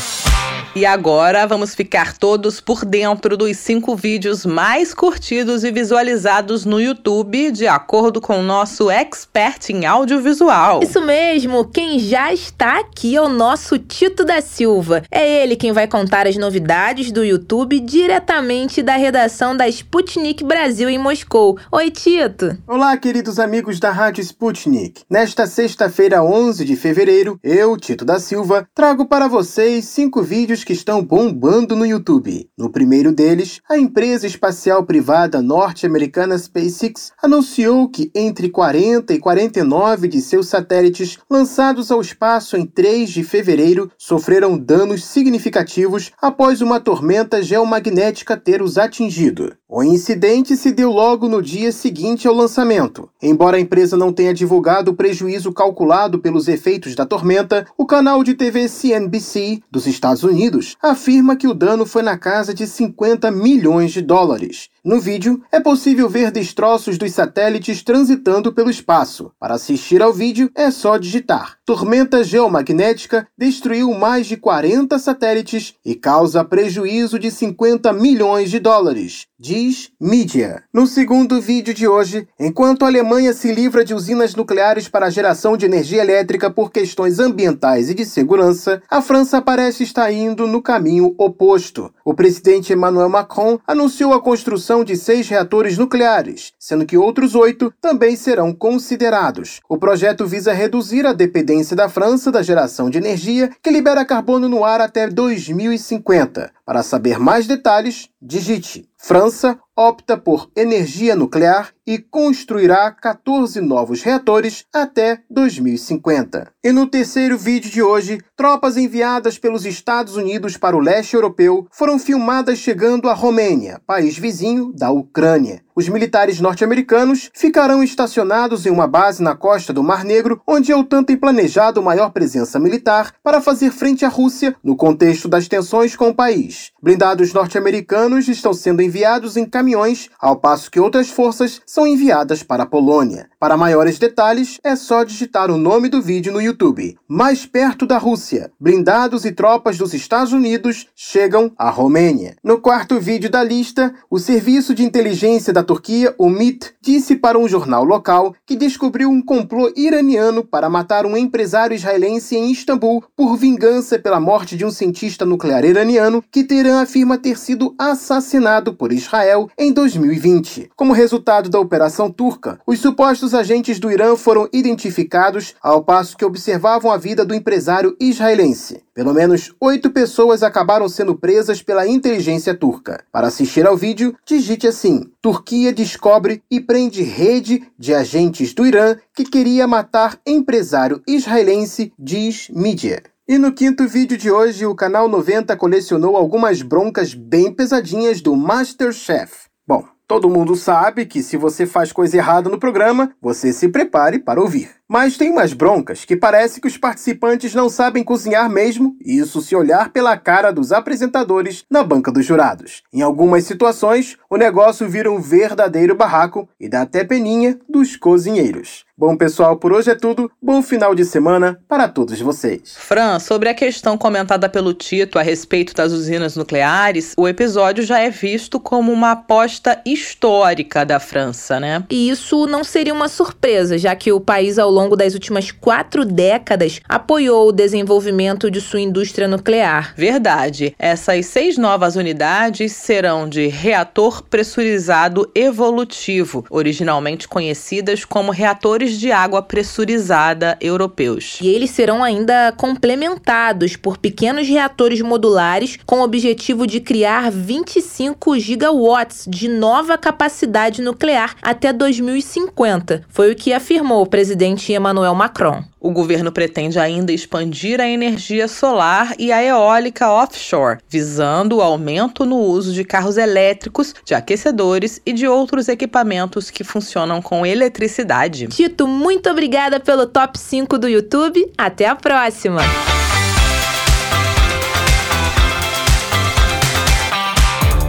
E agora vamos ficar todos por dentro dos cinco vídeos mais curtidos e visualizados no YouTube, de acordo com o nosso expert em audiovisual. Isso mesmo, quem já está aqui é o nosso Tito da Silva. É ele quem vai contar as novidades do YouTube diretamente da redação da Sputnik Brasil em Moscou. Oi, Tito. Olá, queridos amigos da Rádio Sputnik. Nesta sexta-feira, 11 de fevereiro, eu, Tito da Silva, trago para vocês cinco cinco vídeos que estão bombando no YouTube. No primeiro deles, a empresa espacial privada norte-americana SpaceX anunciou que entre 40 e 49 de seus satélites lançados ao espaço em 3 de fevereiro sofreram danos significativos após uma tormenta geomagnética ter os atingido. O incidente se deu logo no dia seguinte ao lançamento. Embora a empresa não tenha divulgado o prejuízo calculado pelos efeitos da tormenta, o canal de TV CNBC dos Estados Unidos afirma que o dano foi na casa de 50 milhões de dólares. No vídeo, é possível ver destroços dos satélites transitando pelo espaço. Para assistir ao vídeo, é só digitar. Tormenta geomagnética destruiu mais de 40 satélites e causa prejuízo de 50 milhões de dólares, diz mídia. No segundo vídeo de hoje, enquanto a Alemanha se livra de usinas nucleares para a geração de energia elétrica por questões ambientais e de segurança, a França parece estar indo no caminho oposto. O presidente Emmanuel Macron anunciou a construção construção de seis reatores nucleares, sendo que outros oito também serão considerados. O projeto visa reduzir a dependência da França da geração de energia que libera carbono no ar até 2050. Para saber mais detalhes, digite França opta por energia nuclear e construirá 14 novos reatores até 2050. E no terceiro vídeo de hoje, tropas enviadas pelos Estados Unidos para o leste europeu foram filmadas chegando à Romênia, país vizinho da Ucrânia. Os militares norte-americanos ficarão estacionados em uma base na costa do Mar Negro, onde a OTAN tem planejado maior presença militar para fazer frente à Rússia no contexto das tensões com o país. Blindados norte-americanos estão sendo enviados em caminhões, ao passo que outras forças são enviadas para a Polônia. Para maiores detalhes, é só digitar o nome do vídeo no YouTube. Mais perto da Rússia, blindados e tropas dos Estados Unidos chegam à Romênia. No quarto vídeo da lista, o Serviço de Inteligência da Turquia, o MIT, disse para um jornal local que descobriu um complô iraniano para matar um empresário israelense em Istambul por vingança pela morte de um cientista nuclear iraniano que Teherã afirma ter sido assassinado por Israel em 2020. Como resultado da operação turca, os supostos agentes do Irã foram identificados ao passo que observavam a vida do empresário israelense. Pelo menos oito pessoas acabaram sendo presas pela inteligência turca. Para assistir ao vídeo, digite assim: Turquia descobre e prende rede de agentes do Irã que queria matar empresário israelense, diz mídia. E no quinto vídeo de hoje, o canal 90 colecionou algumas broncas bem pesadinhas do Masterchef. Bom, todo mundo sabe que se você faz coisa errada no programa, você se prepare para ouvir. Mas tem umas broncas que parece que os participantes não sabem cozinhar mesmo, isso se olhar pela cara dos apresentadores na banca dos jurados. Em algumas situações, o negócio vira um verdadeiro barraco e dá até peninha dos cozinheiros. Bom, pessoal, por hoje é tudo. Bom final de semana para todos vocês. Fran, sobre a questão comentada pelo Tito a respeito das usinas nucleares, o episódio já é visto como uma aposta histórica da França, né? E isso não seria uma surpresa, já que o país ao longo longo das últimas quatro décadas, apoiou o desenvolvimento de sua indústria nuclear. Verdade. Essas seis novas unidades serão de reator pressurizado evolutivo, originalmente conhecidas como reatores de água pressurizada europeus. E eles serão ainda complementados por pequenos reatores modulares com o objetivo de criar 25 gigawatts de nova capacidade nuclear até 2050. Foi o que afirmou o presidente presidente Emmanuel Macron. O governo pretende ainda expandir a energia solar e a eólica offshore, visando o aumento no uso de carros elétricos, de aquecedores e de outros equipamentos que funcionam com eletricidade. Tito, muito obrigada pelo top 5 do YouTube. Até a próxima!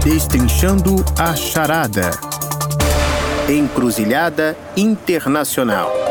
Destrinchando a charada. Encruzilhada Internacional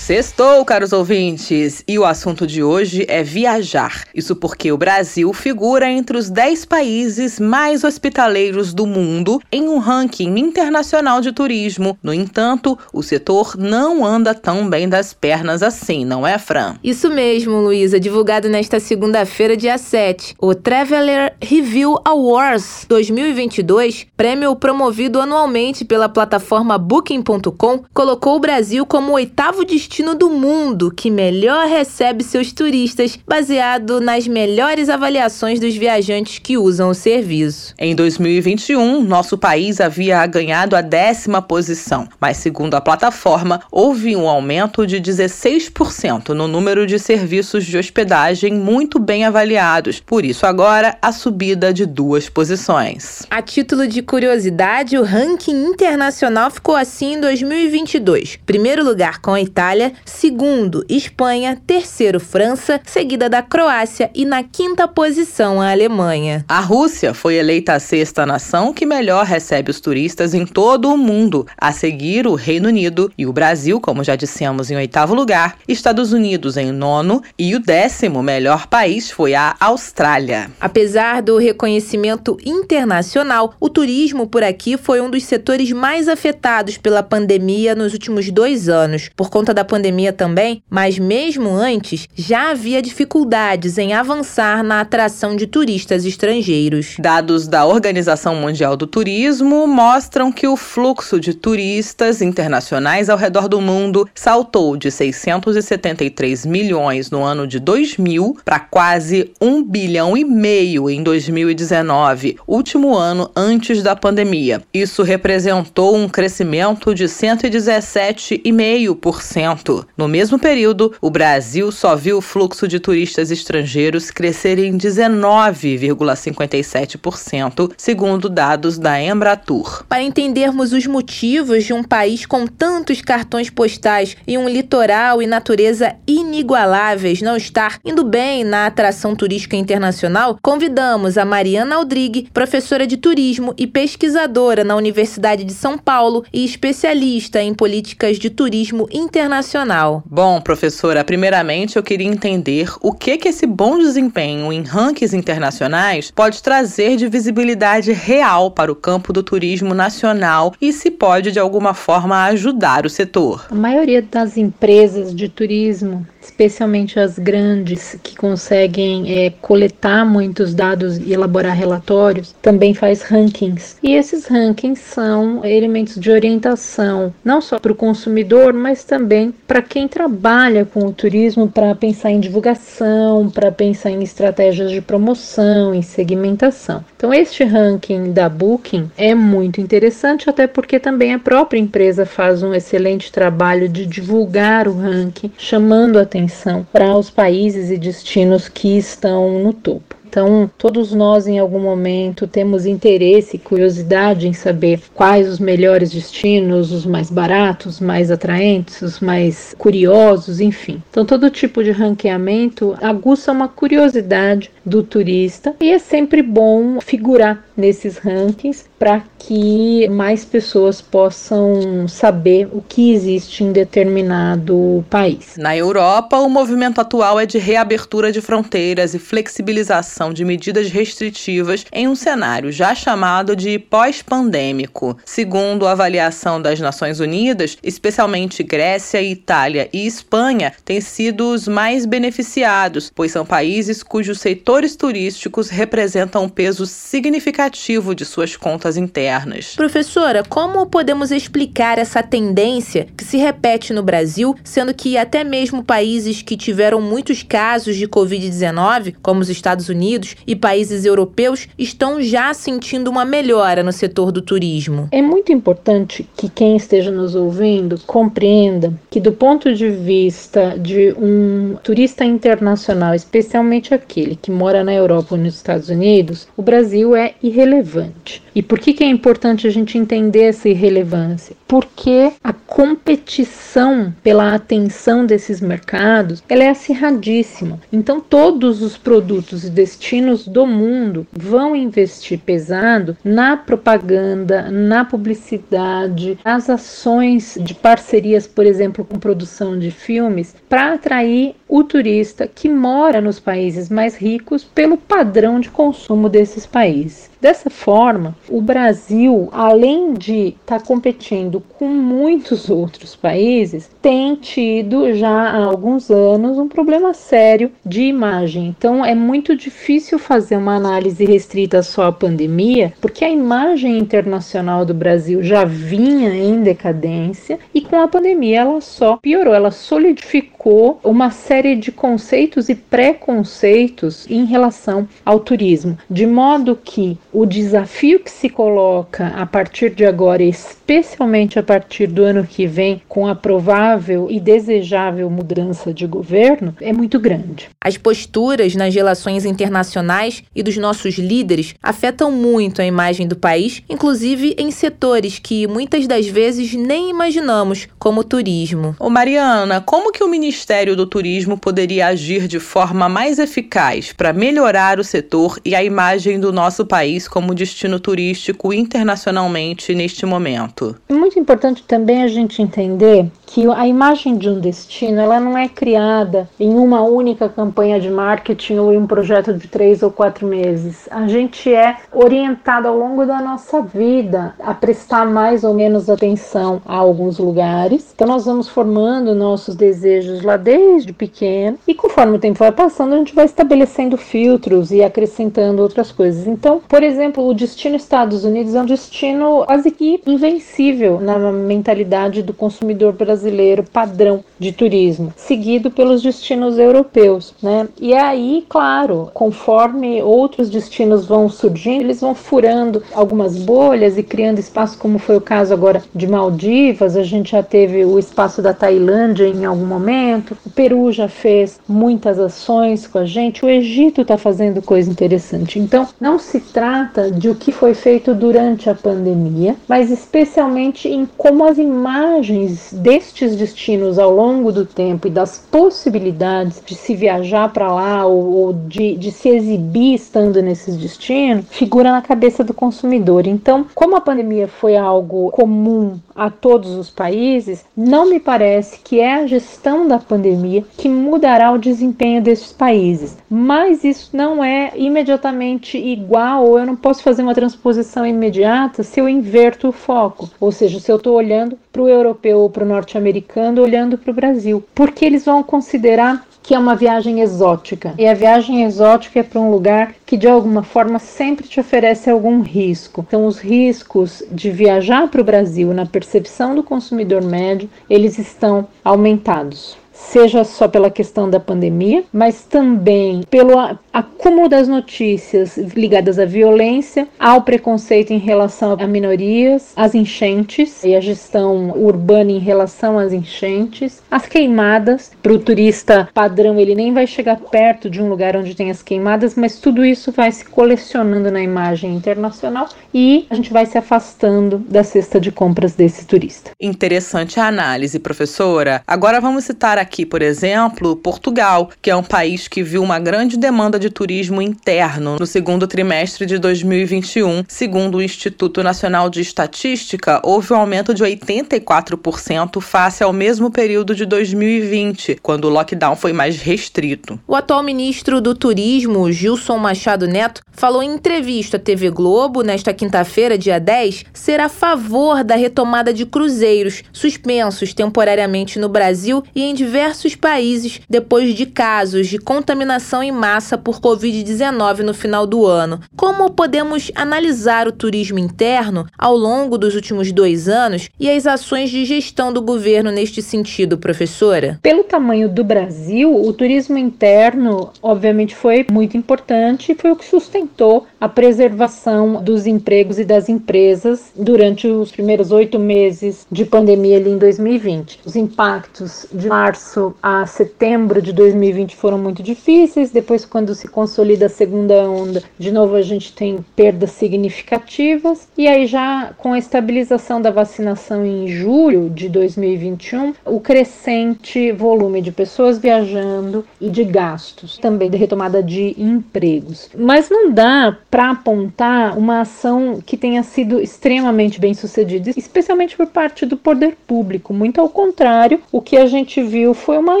Sextou, caros ouvintes! E o assunto de hoje é viajar. Isso porque o Brasil figura entre os 10 países mais hospitaleiros do mundo em um ranking internacional de turismo. No entanto, o setor não anda tão bem das pernas assim, não é, Fran? Isso mesmo, Luísa. Divulgado nesta segunda-feira, dia 7. O Traveler Review Awards 2022, prêmio promovido anualmente pela plataforma Booking.com, colocou o Brasil como o oitavo destino destino do mundo que melhor recebe seus turistas, baseado nas melhores avaliações dos viajantes que usam o serviço. Em 2021, nosso país havia ganhado a décima posição, mas segundo a plataforma, houve um aumento de 16% no número de serviços de hospedagem muito bem avaliados. Por isso, agora, a subida de duas posições. A título de curiosidade, o ranking internacional ficou assim em 2022. Primeiro lugar com a Itália segundo Espanha, terceiro França, seguida da Croácia e na quinta posição a Alemanha. A Rússia foi eleita a sexta nação que melhor recebe os turistas em todo o mundo, a seguir o Reino Unido e o Brasil, como já dissemos, em oitavo lugar, Estados Unidos em nono e o décimo melhor país foi a Austrália. Apesar do reconhecimento internacional, o turismo por aqui foi um dos setores mais afetados pela pandemia nos últimos dois anos. Por conta da pandemia, pandemia também, mas mesmo antes já havia dificuldades em avançar na atração de turistas estrangeiros. Dados da Organização Mundial do Turismo mostram que o fluxo de turistas internacionais ao redor do mundo saltou de 673 milhões no ano de 2000 para quase 1 bilhão e meio em 2019, último ano antes da pandemia. Isso representou um crescimento de 117,5% no mesmo período, o Brasil só viu o fluxo de turistas estrangeiros crescer em 19,57%, segundo dados da Embratur. Para entendermos os motivos de um país com tantos cartões postais e um litoral e natureza inigualáveis não estar indo bem na atração turística internacional, convidamos a Mariana Aldrigue, professora de turismo e pesquisadora na Universidade de São Paulo e especialista em políticas de turismo internacional Bom, professora, primeiramente eu queria entender o que que esse bom desempenho em rankings internacionais pode trazer de visibilidade real para o campo do turismo nacional e se pode de alguma forma ajudar o setor. A maioria das empresas de turismo especialmente as grandes que conseguem é, coletar muitos dados e elaborar relatórios, também faz rankings. E esses rankings são elementos de orientação, não só para o consumidor, mas também para quem trabalha com o turismo, para pensar em divulgação, para pensar em estratégias de promoção, em segmentação. Então, este ranking da Booking é muito interessante, até porque também a própria empresa faz um excelente trabalho de divulgar o ranking, chamando atenção para os países e destinos que estão no topo. Então, todos nós em algum momento temos interesse e curiosidade em saber quais os melhores destinos, os mais baratos, mais atraentes, os mais curiosos, enfim. Então, todo tipo de ranqueamento aguça uma curiosidade do turista e é sempre bom figurar nesses rankings para que mais pessoas possam saber o que existe em determinado país. Na Europa, o movimento atual é de reabertura de fronteiras e flexibilização de medidas restritivas em um cenário já chamado de pós-pandêmico. Segundo a avaliação das Nações Unidas, especialmente Grécia, Itália e Espanha têm sido os mais beneficiados, pois são países cujos setores turísticos representam um peso significativo de suas contas internas. Professora, como podemos explicar essa tendência que se repete no Brasil, sendo que até mesmo países que tiveram muitos casos de Covid-19, como os Estados Unidos, Unidos e países europeus estão já sentindo uma melhora no setor do turismo. É muito importante que quem esteja nos ouvindo compreenda que, do ponto de vista de um turista internacional, especialmente aquele que mora na Europa ou nos Estados Unidos, o Brasil é irrelevante. E por Por que, que é importante a gente entender essa irrelevância? Porque a competição pela atenção desses mercados ela é acirradíssima. Então, todos os produtos e destinos do mundo vão investir pesado na propaganda, na publicidade, nas ações de parcerias, por exemplo, com produção de filmes, para atrair o turista que mora nos países mais ricos pelo padrão de consumo desses países. Dessa forma, o Brasil, além de estar tá competindo com muitos outros países, tem tido já há alguns anos um problema sério de imagem. Então, é muito difícil fazer uma análise restrita só à pandemia, porque a imagem internacional do Brasil já vinha em decadência e com a pandemia ela só piorou, ela solidificou uma série de conceitos e preconceitos em relação ao turismo, de modo que o desafio que se coloca a partir de agora, especialmente a partir do ano que vem, com a provável e desejável mudança de governo, é muito grande. As posturas nas relações internacionais e dos nossos líderes afetam muito a imagem do país, inclusive em setores que muitas das vezes nem imaginamos, como o turismo. Ô Mariana, como que o Ministério do Turismo poderia agir de forma mais eficaz para melhorar o setor e a imagem do nosso país como destino turístico internacionalmente neste momento? É muito importante também a gente entender que a imagem de um destino ela não é criada em uma única campanha de marketing ou em um projeto de três ou quatro meses. A gente é orientado ao longo da nossa vida a prestar mais ou menos atenção a alguns lugares. Então nós vamos formando nossos desejos lá desde pequeno e conforme o tempo vai passando a gente vai estabelecendo filtros e acrescentando outras coisas. Então, por exemplo, o destino Estados Unidos é um destino quase que invencível na mentalidade do consumidor brasileiro padrão de turismo, seguido pelos destinos europeus, né? E aí, claro, conforme outros destinos vão surgindo, eles vão furando algumas bolhas e criando espaço, como foi o caso agora de Maldivas, a gente já teve o espaço da Tailândia em algum momento, o Peru já fez muitas ações com a gente, o Egito está fazendo coisa interessante. Então, não se trata de o que foi feito durante a pandemia, mas especialmente em como as imagens destes destinos ao longo do tempo e das possibilidades de se viajar para lá ou, ou de, de se exibir estando nesses destinos, figura na cabeça do consumidor. Então, como a pandemia foi algo comum a todos os países, não me parece que é a gestão da pandemia que mudará o desempenho desses países. Mas isso não é imediatamente igual, ou eu não posso fazer uma transposição imediata se eu inverto o foco. Ou seja, se eu estou olhando para o europeu ou para o norte-americano, olhando para o Brasil. Porque eles vão considerar que é uma viagem exótica. E a viagem exótica é para um lugar que de alguma forma sempre te oferece algum risco. Então, os riscos de viajar para o Brasil na percepção do consumidor médio, eles estão aumentados seja só pela questão da pandemia, mas também pelo acúmulo das notícias ligadas à violência, ao preconceito em relação a minorias, às enchentes e a gestão urbana em relação às enchentes, as queimadas. Para o turista padrão, ele nem vai chegar perto de um lugar onde tem as queimadas, mas tudo isso vai se colecionando na imagem internacional e a gente vai se afastando da cesta de compras desse turista. Interessante a análise, professora. Agora vamos citar aqui, por exemplo, Portugal, que é um país que viu uma grande demanda de turismo interno no segundo trimestre de 2021. Segundo o Instituto Nacional de Estatística, houve um aumento de 84% face ao mesmo período de 2020, quando o lockdown foi mais restrito. O atual ministro do Turismo, Gilson Machado Neto, falou em entrevista à TV Globo nesta quinta-feira, dia 10, ser a favor da retomada de cruzeiros suspensos temporariamente no Brasil e em diversos diversos países depois de casos de contaminação em massa por Covid-19 no final do ano. Como podemos analisar o turismo interno ao longo dos últimos dois anos e as ações de gestão do governo neste sentido, professora? Pelo tamanho do Brasil, o turismo interno, obviamente, foi muito importante e foi o que sustentou a preservação dos empregos e das empresas durante os primeiros oito meses de pandemia ali em 2020. Os impactos de março a setembro de 2020 foram muito difíceis, depois, quando se consolida a segunda onda, de novo a gente tem perdas significativas, e aí já com a estabilização da vacinação em julho de 2021, o crescente volume de pessoas viajando e de gastos, também de retomada de empregos. Mas não dá para apontar uma ação que tenha sido extremamente bem sucedida, especialmente por parte do poder público. Muito ao contrário, o que a gente viu foi uma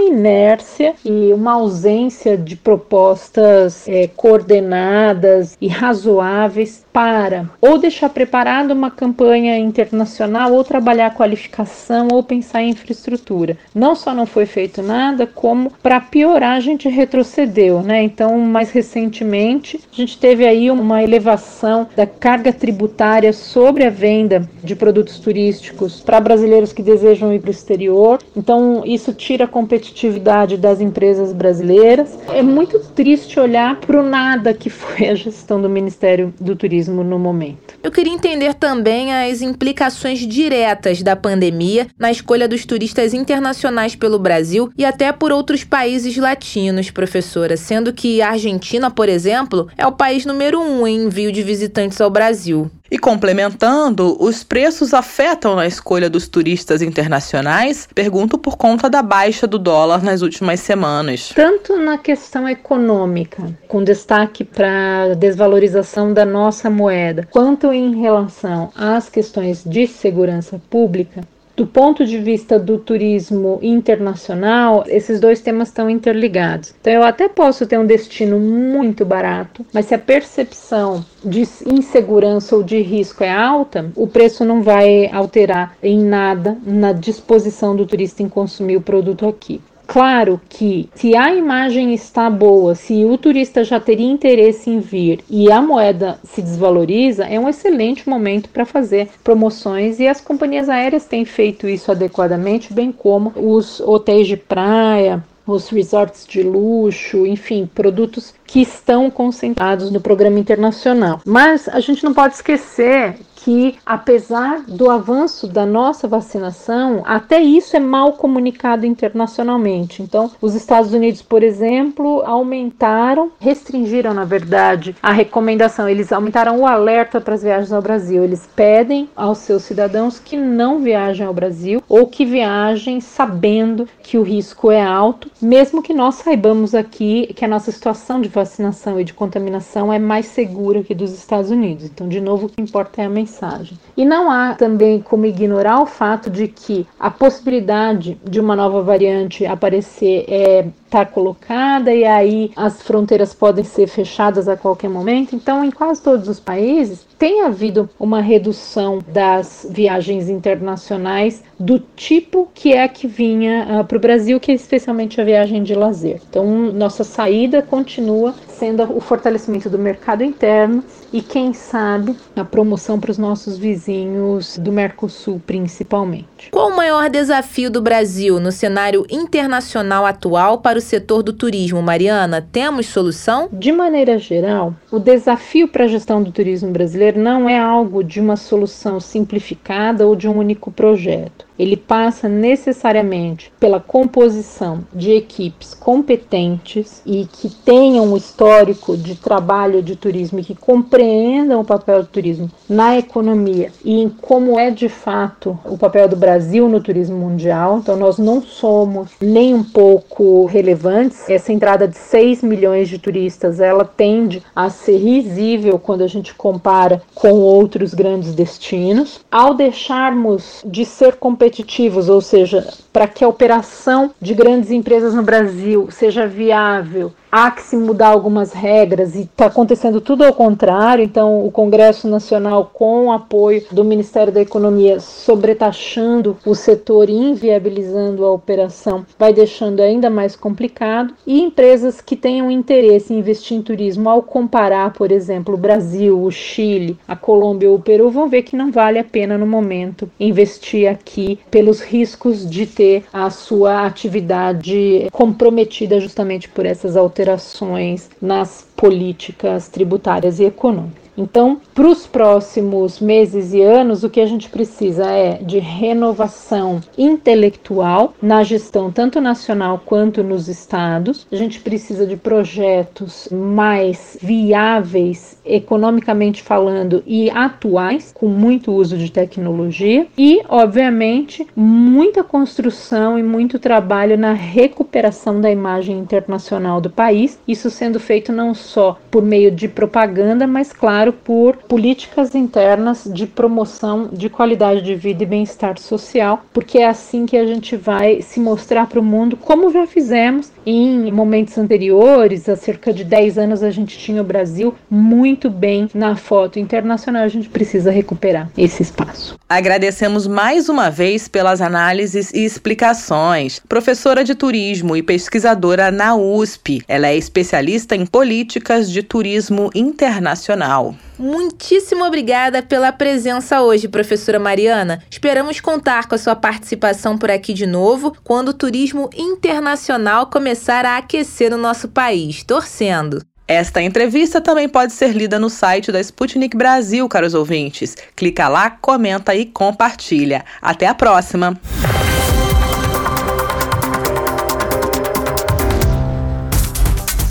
inércia e uma ausência de propostas é, coordenadas e razoáveis para ou deixar preparada uma campanha internacional, ou trabalhar qualificação, ou pensar em infraestrutura. Não só não foi feito nada, como para piorar a gente retrocedeu, né? Então, mais recentemente, a gente teve aí uma elevação da carga tributária sobre a venda de produtos turísticos para brasileiros que desejam ir para o exterior. Então, isso tira a competitividade das empresas brasileiras. É muito triste olhar para o nada que foi a gestão do Ministério do Turismo no momento. Eu queria entender também as implicações diretas da pandemia na escolha dos turistas internacionais pelo Brasil e até por outros países latinos, professora, sendo que a Argentina, por exemplo, é o país número um em envio de visitantes ao Brasil. E complementando, os preços afetam na escolha dos turistas internacionais? Pergunto por conta da baixa do dólar nas últimas semanas. Tanto na questão econômica, com destaque para a desvalorização da nossa moeda, quanto em relação às questões de segurança pública, do ponto de vista do turismo internacional, esses dois temas estão interligados. Então, eu até posso ter um destino muito barato, mas se a percepção de insegurança ou de risco é alta, o preço não vai alterar em nada na disposição do turista em consumir o produto aqui. Claro que se a imagem está boa, se o turista já teria interesse em vir e a moeda se desvaloriza, é um excelente momento para fazer promoções e as companhias aéreas têm feito isso adequadamente, bem como os hotéis de praia, os resorts de luxo, enfim, produtos que estão concentrados no programa internacional. Mas a gente não pode esquecer que, apesar do avanço da nossa vacinação, até isso é mal comunicado internacionalmente. Então, os Estados Unidos, por exemplo, aumentaram, restringiram, na verdade, a recomendação. Eles aumentaram o alerta para as viagens ao Brasil. Eles pedem aos seus cidadãos que não viajem ao Brasil ou que viajem sabendo que o risco é alto, mesmo que nós saibamos aqui que a nossa situação de vacinação e de contaminação é mais segura que dos Estados Unidos. Então, de novo, o que importa é a mensagem mensagem. E não há também como ignorar o fato de que a possibilidade de uma nova variante aparecer é está colocada e aí as fronteiras podem ser fechadas a qualquer momento. Então, em quase todos os países, tem havido uma redução das viagens internacionais do tipo que é a que vinha uh, ah, para o Brasil, que é especialmente a viagem de lazer. Então, nossa saída continua sendo o fortalecimento do mercado interno e, quem sabe, a promoção para os nossos vizinhos do Mercosul, principalmente. Qual o maior desafio do Brasil no cenário internacional atual para o setor do turismo, Mariana? Temos solução? De maneira geral, o desafio para a gestão do turismo brasileiro não é algo de uma solução simplificada ou de um único projeto ele passa necessariamente pela composição de equipes competentes e que tenham um histórico de trabalho de turismo e que compreendam o papel do turismo na economia e em como é de fato o papel do Brasil no turismo mundial. Então, nós não somos nem um pouco relevantes. Essa entrada de 6 milhões de turistas, ela tende a ser risível quando a gente compara com outros grandes destinos. Ao deixarmos de ser competentes competitivos, ou seja, para que a operação de grandes empresas no Brasil seja viável há que se mudar algumas regras e está acontecendo tudo ao contrário. Então, o Congresso Nacional, com o apoio do Ministério da Economia, sobretaxando o setor e inviabilizando a operação, vai deixando ainda mais complicado. E empresas que tenham interesse em investir em turismo, ao comparar, por exemplo, o Brasil, o Chile, a Colômbia ou o Peru, vão ver que não vale a pena no momento investir aqui pelos riscos de ter a sua atividade comprometida justamente por essas alterações nas políticas tributárias e econômicas. Então, para os próximos meses e anos, o que a gente precisa é de renovação intelectual na gestão, tanto nacional quanto nos estados. A gente precisa de projetos mais viáveis, economicamente falando, e atuais, com muito uso de tecnologia. E, obviamente, muita construção e muito trabalho na recuperação da imagem internacional do país. Isso sendo feito não só por meio de propaganda, mas, claro, por políticas internas de promoção de qualidade de vida e bem-estar social, porque é assim que a gente vai se mostrar para o mundo, como já fizemos em momentos anteriores, há cerca de 10 anos a gente tinha o Brasil muito bem na foto internacional, a gente precisa recuperar esse espaço. Agradecemos mais uma vez pelas análises e explicações. Professora de turismo e pesquisadora na USP, ela é especialista em políticas de turismo internacional. Muitíssimo obrigada pela presença hoje, professora Mariana. Esperamos contar com a sua participação por aqui de novo quando o turismo internacional começar a aquecer o nosso país. Torcendo. Esta entrevista também pode ser lida no site da Sputnik Brasil, caros ouvintes. Clica lá, comenta e compartilha. Até a próxima!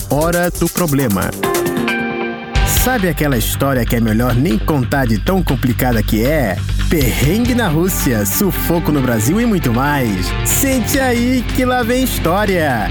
Hora do problema. Sabe aquela história que é melhor nem contar de tão complicada que é? Perrengue na Rússia, sufoco no Brasil e muito mais. Sente aí que lá vem história.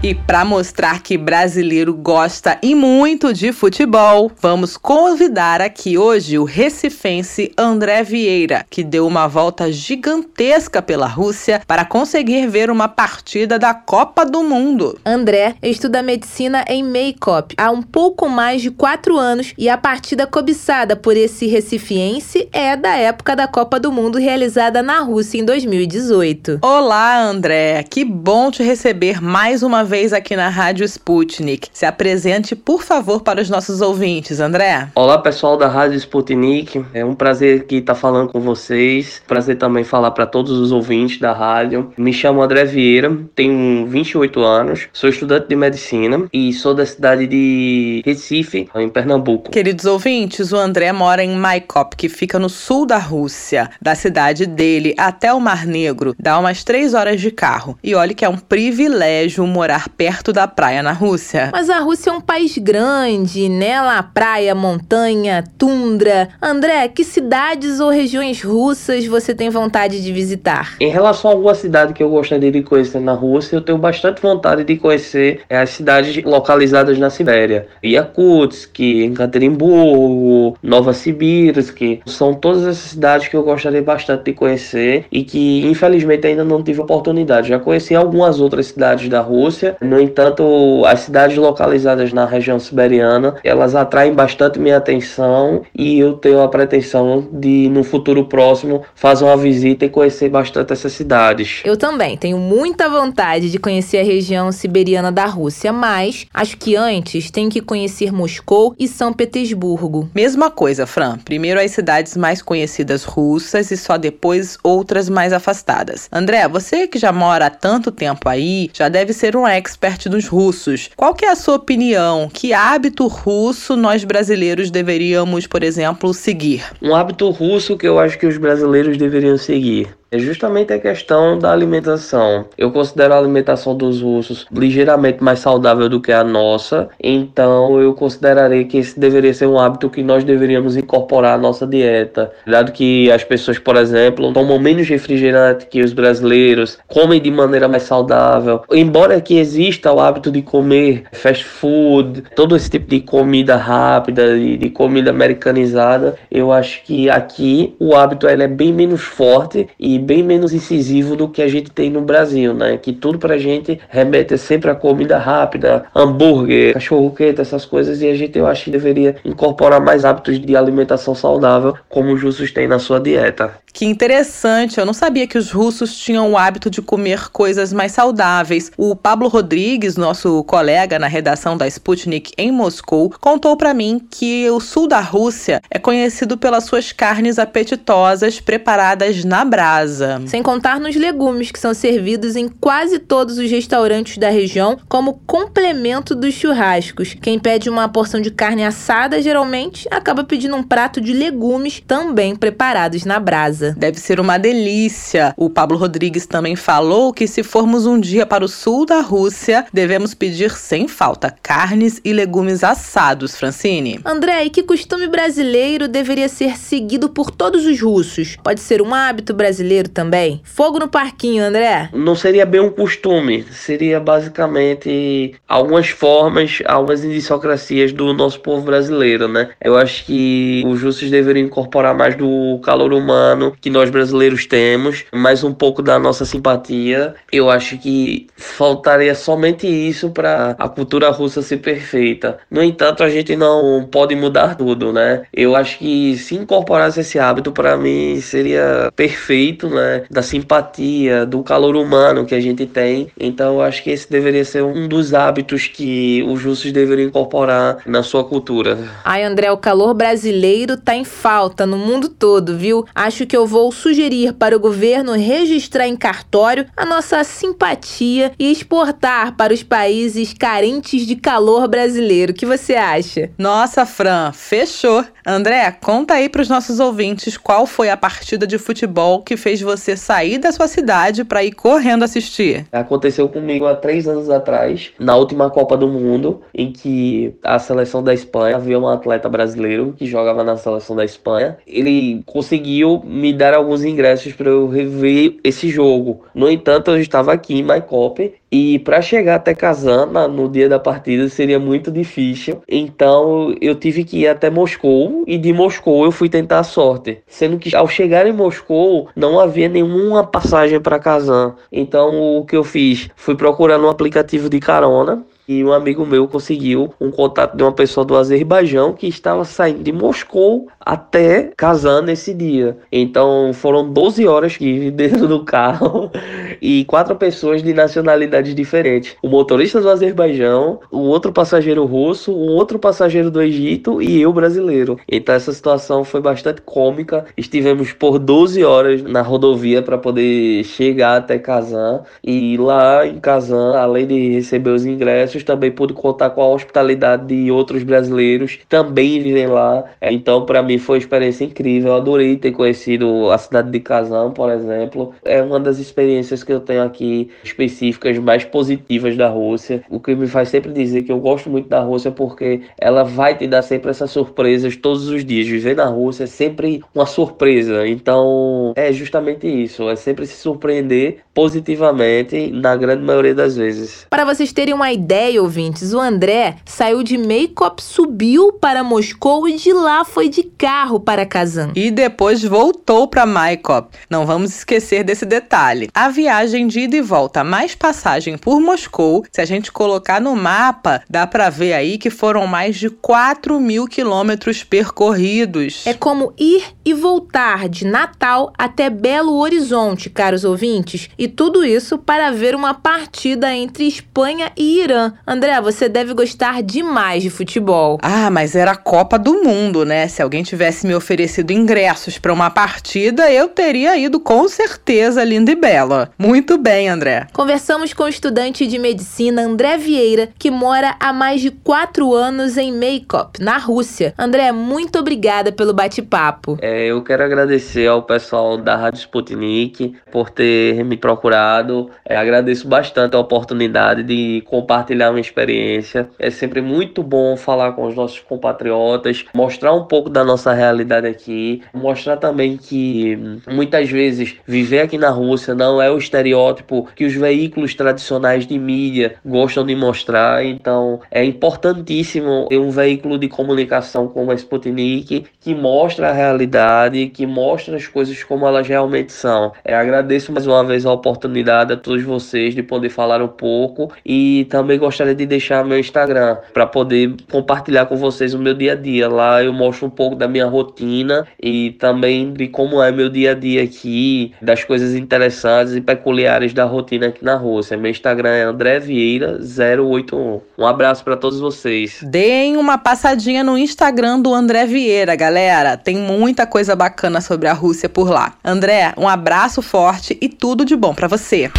E para mostrar que brasileiro gosta e muito de futebol, vamos convidar aqui hoje o recifense André Vieira, que deu uma volta gigantesca pela Rússia para conseguir ver uma partida da Copa do Mundo. André estuda medicina em Meikop há um pouco mais de quatro anos e a partida cobiçada por esse recifiense é da época da Copa do Mundo realizada na Rússia em 2018. Olá, André, que bom te receber mais uma vez aqui na Rádio Sputnik. Se apresente, por favor, para os nossos ouvintes, André. Olá, pessoal da Rádio Sputnik. É um prazer aqui estar falando com vocês. Prazer também falar para todos os ouvintes da rádio. Me chamo André Vieira, tenho 28 anos, sou estudante de medicina e sou da cidade de Recife, em Pernambuco. Queridos ouvintes, o André mora em Maikop, que fica no sul da Rússia. Da cidade dele até o Mar Negro dá umas três horas de carro. E olha que é um privilégio morar morar perto da praia na Rússia. Mas a Rússia é um país grande, né? Lá praia, montanha, tundra. André, que cidades ou regiões russas você tem vontade de visitar? Em relação a alguma cidade que eu gostaria de conhecer na Rússia, eu tenho bastante vontade de conhecer as cidades localizadas na Sibéria. Yakutsk, Ekaterinburgo, Nova Sibirsk, são todas essas cidades que eu gostaria bastante de conhecer e que infelizmente ainda não tive oportunidade. Já conheci algumas outras cidades da Rússia, Rússia. No entanto, as cidades localizadas na região siberiana, elas atraem bastante minha atenção e eu tenho a pretensão de, no futuro próximo, fazer uma visita e conhecer bastante essas cidades. Eu também tenho muita vontade de conhecer a região siberiana da Rússia, mas acho que antes tem que conhecer Moscou e São Petersburgo. Mesma coisa, Fran. Primeiro as cidades mais conhecidas russas e só depois outras mais afastadas. André, você que já mora há tanto tempo aí, já deve ser um expert dos russos. Qual que é a sua opinião? Que hábito russo nós brasileiros deveríamos, por exemplo, seguir? Um hábito russo que eu acho que os brasileiros deveriam seguir é justamente a questão da alimentação. Eu considero a alimentação dos russos ligeiramente mais saudável do que a nossa, então eu considerarei que esse deveria ser um hábito que nós deveríamos incorporar à nossa dieta. Dado que as pessoas, por exemplo, tomam menos refrigerante que os brasileiros, comem de maneira mais saudável. Embora que exista o hábito de comer fast food, todo esse tipo de comida rápida, de, de comida americanizada, eu acho que aqui o hábito ele é bem menos forte e bem menos incisivo do que a gente tem no Brasil, né? Que tudo pra gente remete sempre a comida rápida, hambúrguer, cachorro quente, essas coisas, e a gente eu acho que deveria incorporar mais hábitos de alimentação saudável, como os russos têm na sua dieta. Que interessante, eu não sabia que os russos tinham o hábito de comer coisas mais saudáveis. O Pablo Rodrigues, nosso colega na redação da Sputnik em Moscou, contou para mim que o sul da Rússia é conhecido pelas suas carnes apetitosas preparadas na brasa brasa. Sem contar nos legumes que são servidos em quase todos os restaurantes da região como complemento dos churrascos. Quem pede uma porção de carne assada geralmente acaba pedindo um prato de legumes também preparados na brasa. Deve ser uma delícia. O Pablo Rodrigues também falou que se formos um dia para o sul da Rússia, devemos pedir sem falta carnes e legumes assados, Francine. André, e que costume brasileiro deveria ser seguido por todos os russos? Pode ser um hábito brasileiro também? Fogo no parquinho, André? Não seria bem um costume, seria basicamente algumas formas, algumas indissocracias do nosso povo brasileiro, né? Eu acho que os russos deveriam incorporar mais do calor humano que nós brasileiros temos, mais um pouco da nossa simpatia. Eu acho que faltaria somente isso para a cultura russa ser perfeita. No entanto, a gente não pode mudar tudo, né? Eu acho que se incorporasse esse hábito para mim seria perfeito, né? Da simpatia, do calor humano que a gente tem. Então, eu acho que esse deveria ser um dos hábitos que os russos deveriam incorporar na sua cultura. Ai, André, o calor brasileiro tá em falta no mundo todo, viu? Acho que eu vou sugerir para o governo registrar em cartório a nossa simpatia e exportar para os países carentes de calor brasileiro. O que você acha? Nossa, Fran, fechou. André, conta aí para os nossos ouvintes qual foi a partida de futebol que fez você sair da sua cidade para ir correndo assistir. Aconteceu comigo há três anos atrás, na última Copa do Mundo, em que a seleção da Espanha havia um atleta brasileiro que jogava na seleção da Espanha. Ele conseguiu me dar alguns ingressos para eu rever esse jogo. No entanto, eu estava aqui em Maikop e para chegar até Kazan no dia da partida seria muito difícil. Então eu tive que ir até Moscou e de Moscou eu fui tentar a sorte. Sendo que ao chegar em Moscou não havia nenhuma passagem para Kazan. Então o que eu fiz? Fui procurar no aplicativo de carona e um amigo meu conseguiu um contato de uma pessoa do Azerbaijão que estava saindo de Moscou até Kazan nesse dia. Então foram 12 horas que dentro do carro *laughs* e quatro pessoas de nacionalidades diferentes. O motorista do Azerbaijão, o outro passageiro russo, um outro passageiro do Egito e eu brasileiro. Então essa situação foi bastante cômica. Estivemos por 12 horas na rodovia para poder chegar até Kazan e lá em Kazan, além de receber os ingressos também pude contar com a hospitalidade de outros brasileiros também vivem lá. Então, para mim, foi uma experiência incrível. Eu adorei ter conhecido a cidade de Kazan, por exemplo. É uma das experiências que eu tenho aqui específicas mais positivas da Rússia. O que me faz sempre dizer que eu gosto muito da Rússia porque ela vai te dar sempre essas surpresas todos os dias. Viver na Rússia é sempre uma surpresa. Então, é justamente isso. É sempre se surpreender positivamente na grande maioria das vezes. Para vocês terem uma ideia, ideia, ouvintes, o André saiu de Meikop, subiu para Moscou e de lá foi de carro para Kazan. E depois voltou para Maikop. Não vamos esquecer desse detalhe. A viagem de ida e volta mais passagem por Moscou, se a gente colocar no mapa, dá para ver aí que foram mais de 4 mil quilômetros percorridos. É como ir e voltar de Natal até Belo Horizonte, caros ouvintes. E tudo isso para ver uma partida entre Espanha e Irã. André, você deve gostar demais de futebol. Ah, mas era a Copa do Mundo, né? Se alguém tivesse me oferecido ingressos para uma partida, eu teria ido com certeza, linda e bela. Muito bem, André. Conversamos com o estudante de medicina André Vieira, que mora há mais de quatro anos em Meikop, na Rússia. André, muito obrigada pelo bate-papo. É, eu quero agradecer ao pessoal da Rádio Sputnik por ter me procurado. É, agradeço bastante a oportunidade de compartilhar uma experiência. É sempre muito bom falar com os nossos compatriotas, mostrar um pouco da nossa realidade aqui, mostrar também que muitas vezes viver aqui na Rússia não é o estereótipo que os veículos tradicionais de mídia gostam de mostrar. Então é importantíssimo ter um veículo de comunicação como a Sputnik que mostra a realidade, que mostra as coisas como elas realmente são. É, agradeço mais uma vez a oportunidade a todos vocês de poder falar um pouco e também gostaria de deixar meu Instagram para poder compartilhar com vocês o meu dia a dia. Lá eu mostro um pouco da minha rotina e também de como é meu dia a dia aqui, das coisas interessantes e peculiares da rotina aqui na Rússia. Meu Instagram é André Vieira 081. Um abraço para todos vocês. Deem uma passadinha no Instagram do André Vieira, galera. Tem muita coisa bacana sobre a Rússia por lá. André, um abraço forte e tudo de bom para você.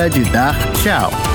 Hora de dar tchau.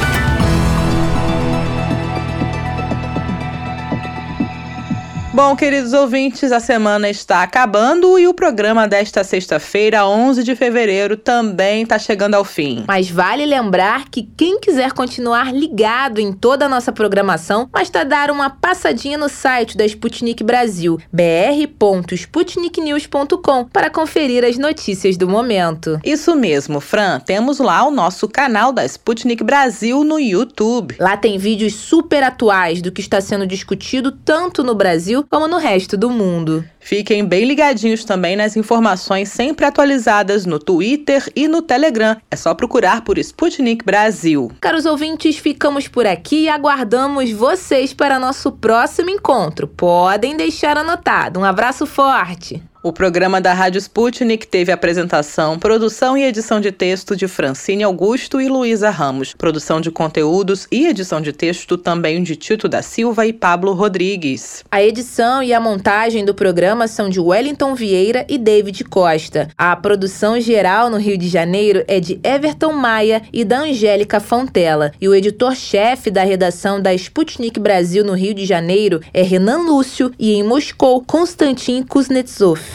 Bom, queridos ouvintes, a semana está acabando e o programa desta sexta-feira, 11 de fevereiro, também está chegando ao fim. Mas vale lembrar que quem quiser continuar ligado em toda a nossa programação, basta dar uma passadinha no site da Sputnik Brasil, br.sputniknews.com, para conferir as notícias do momento. Isso mesmo, Fran. Temos lá o nosso canal da Sputnik Brasil no YouTube. Lá tem vídeos super atuais do que está sendo discutido tanto no Brasil como no resto do mundo. Fiquem bem ligadinhos também nas informações sempre atualizadas no Twitter e no Telegram. É só procurar por Sputnik Brasil. Caros ouvintes, ficamos por aqui e aguardamos vocês para nosso próximo encontro. Podem deixar anotado. Um abraço forte! O programa da Rádio Sputnik teve apresentação, produção e edição de texto de Francine Augusto e Luísa Ramos. Produção de conteúdos e edição de texto também de Tito da Silva e Pablo Rodrigues. A edição e a montagem do programa são de Wellington Vieira e David Costa. A produção geral no Rio de Janeiro é de Everton Maia e da Angélica Fontela. E o editor-chefe da redação da Sputnik Brasil no Rio de Janeiro é Renan Lúcio e em Moscou, Konstantin Kuznetsov.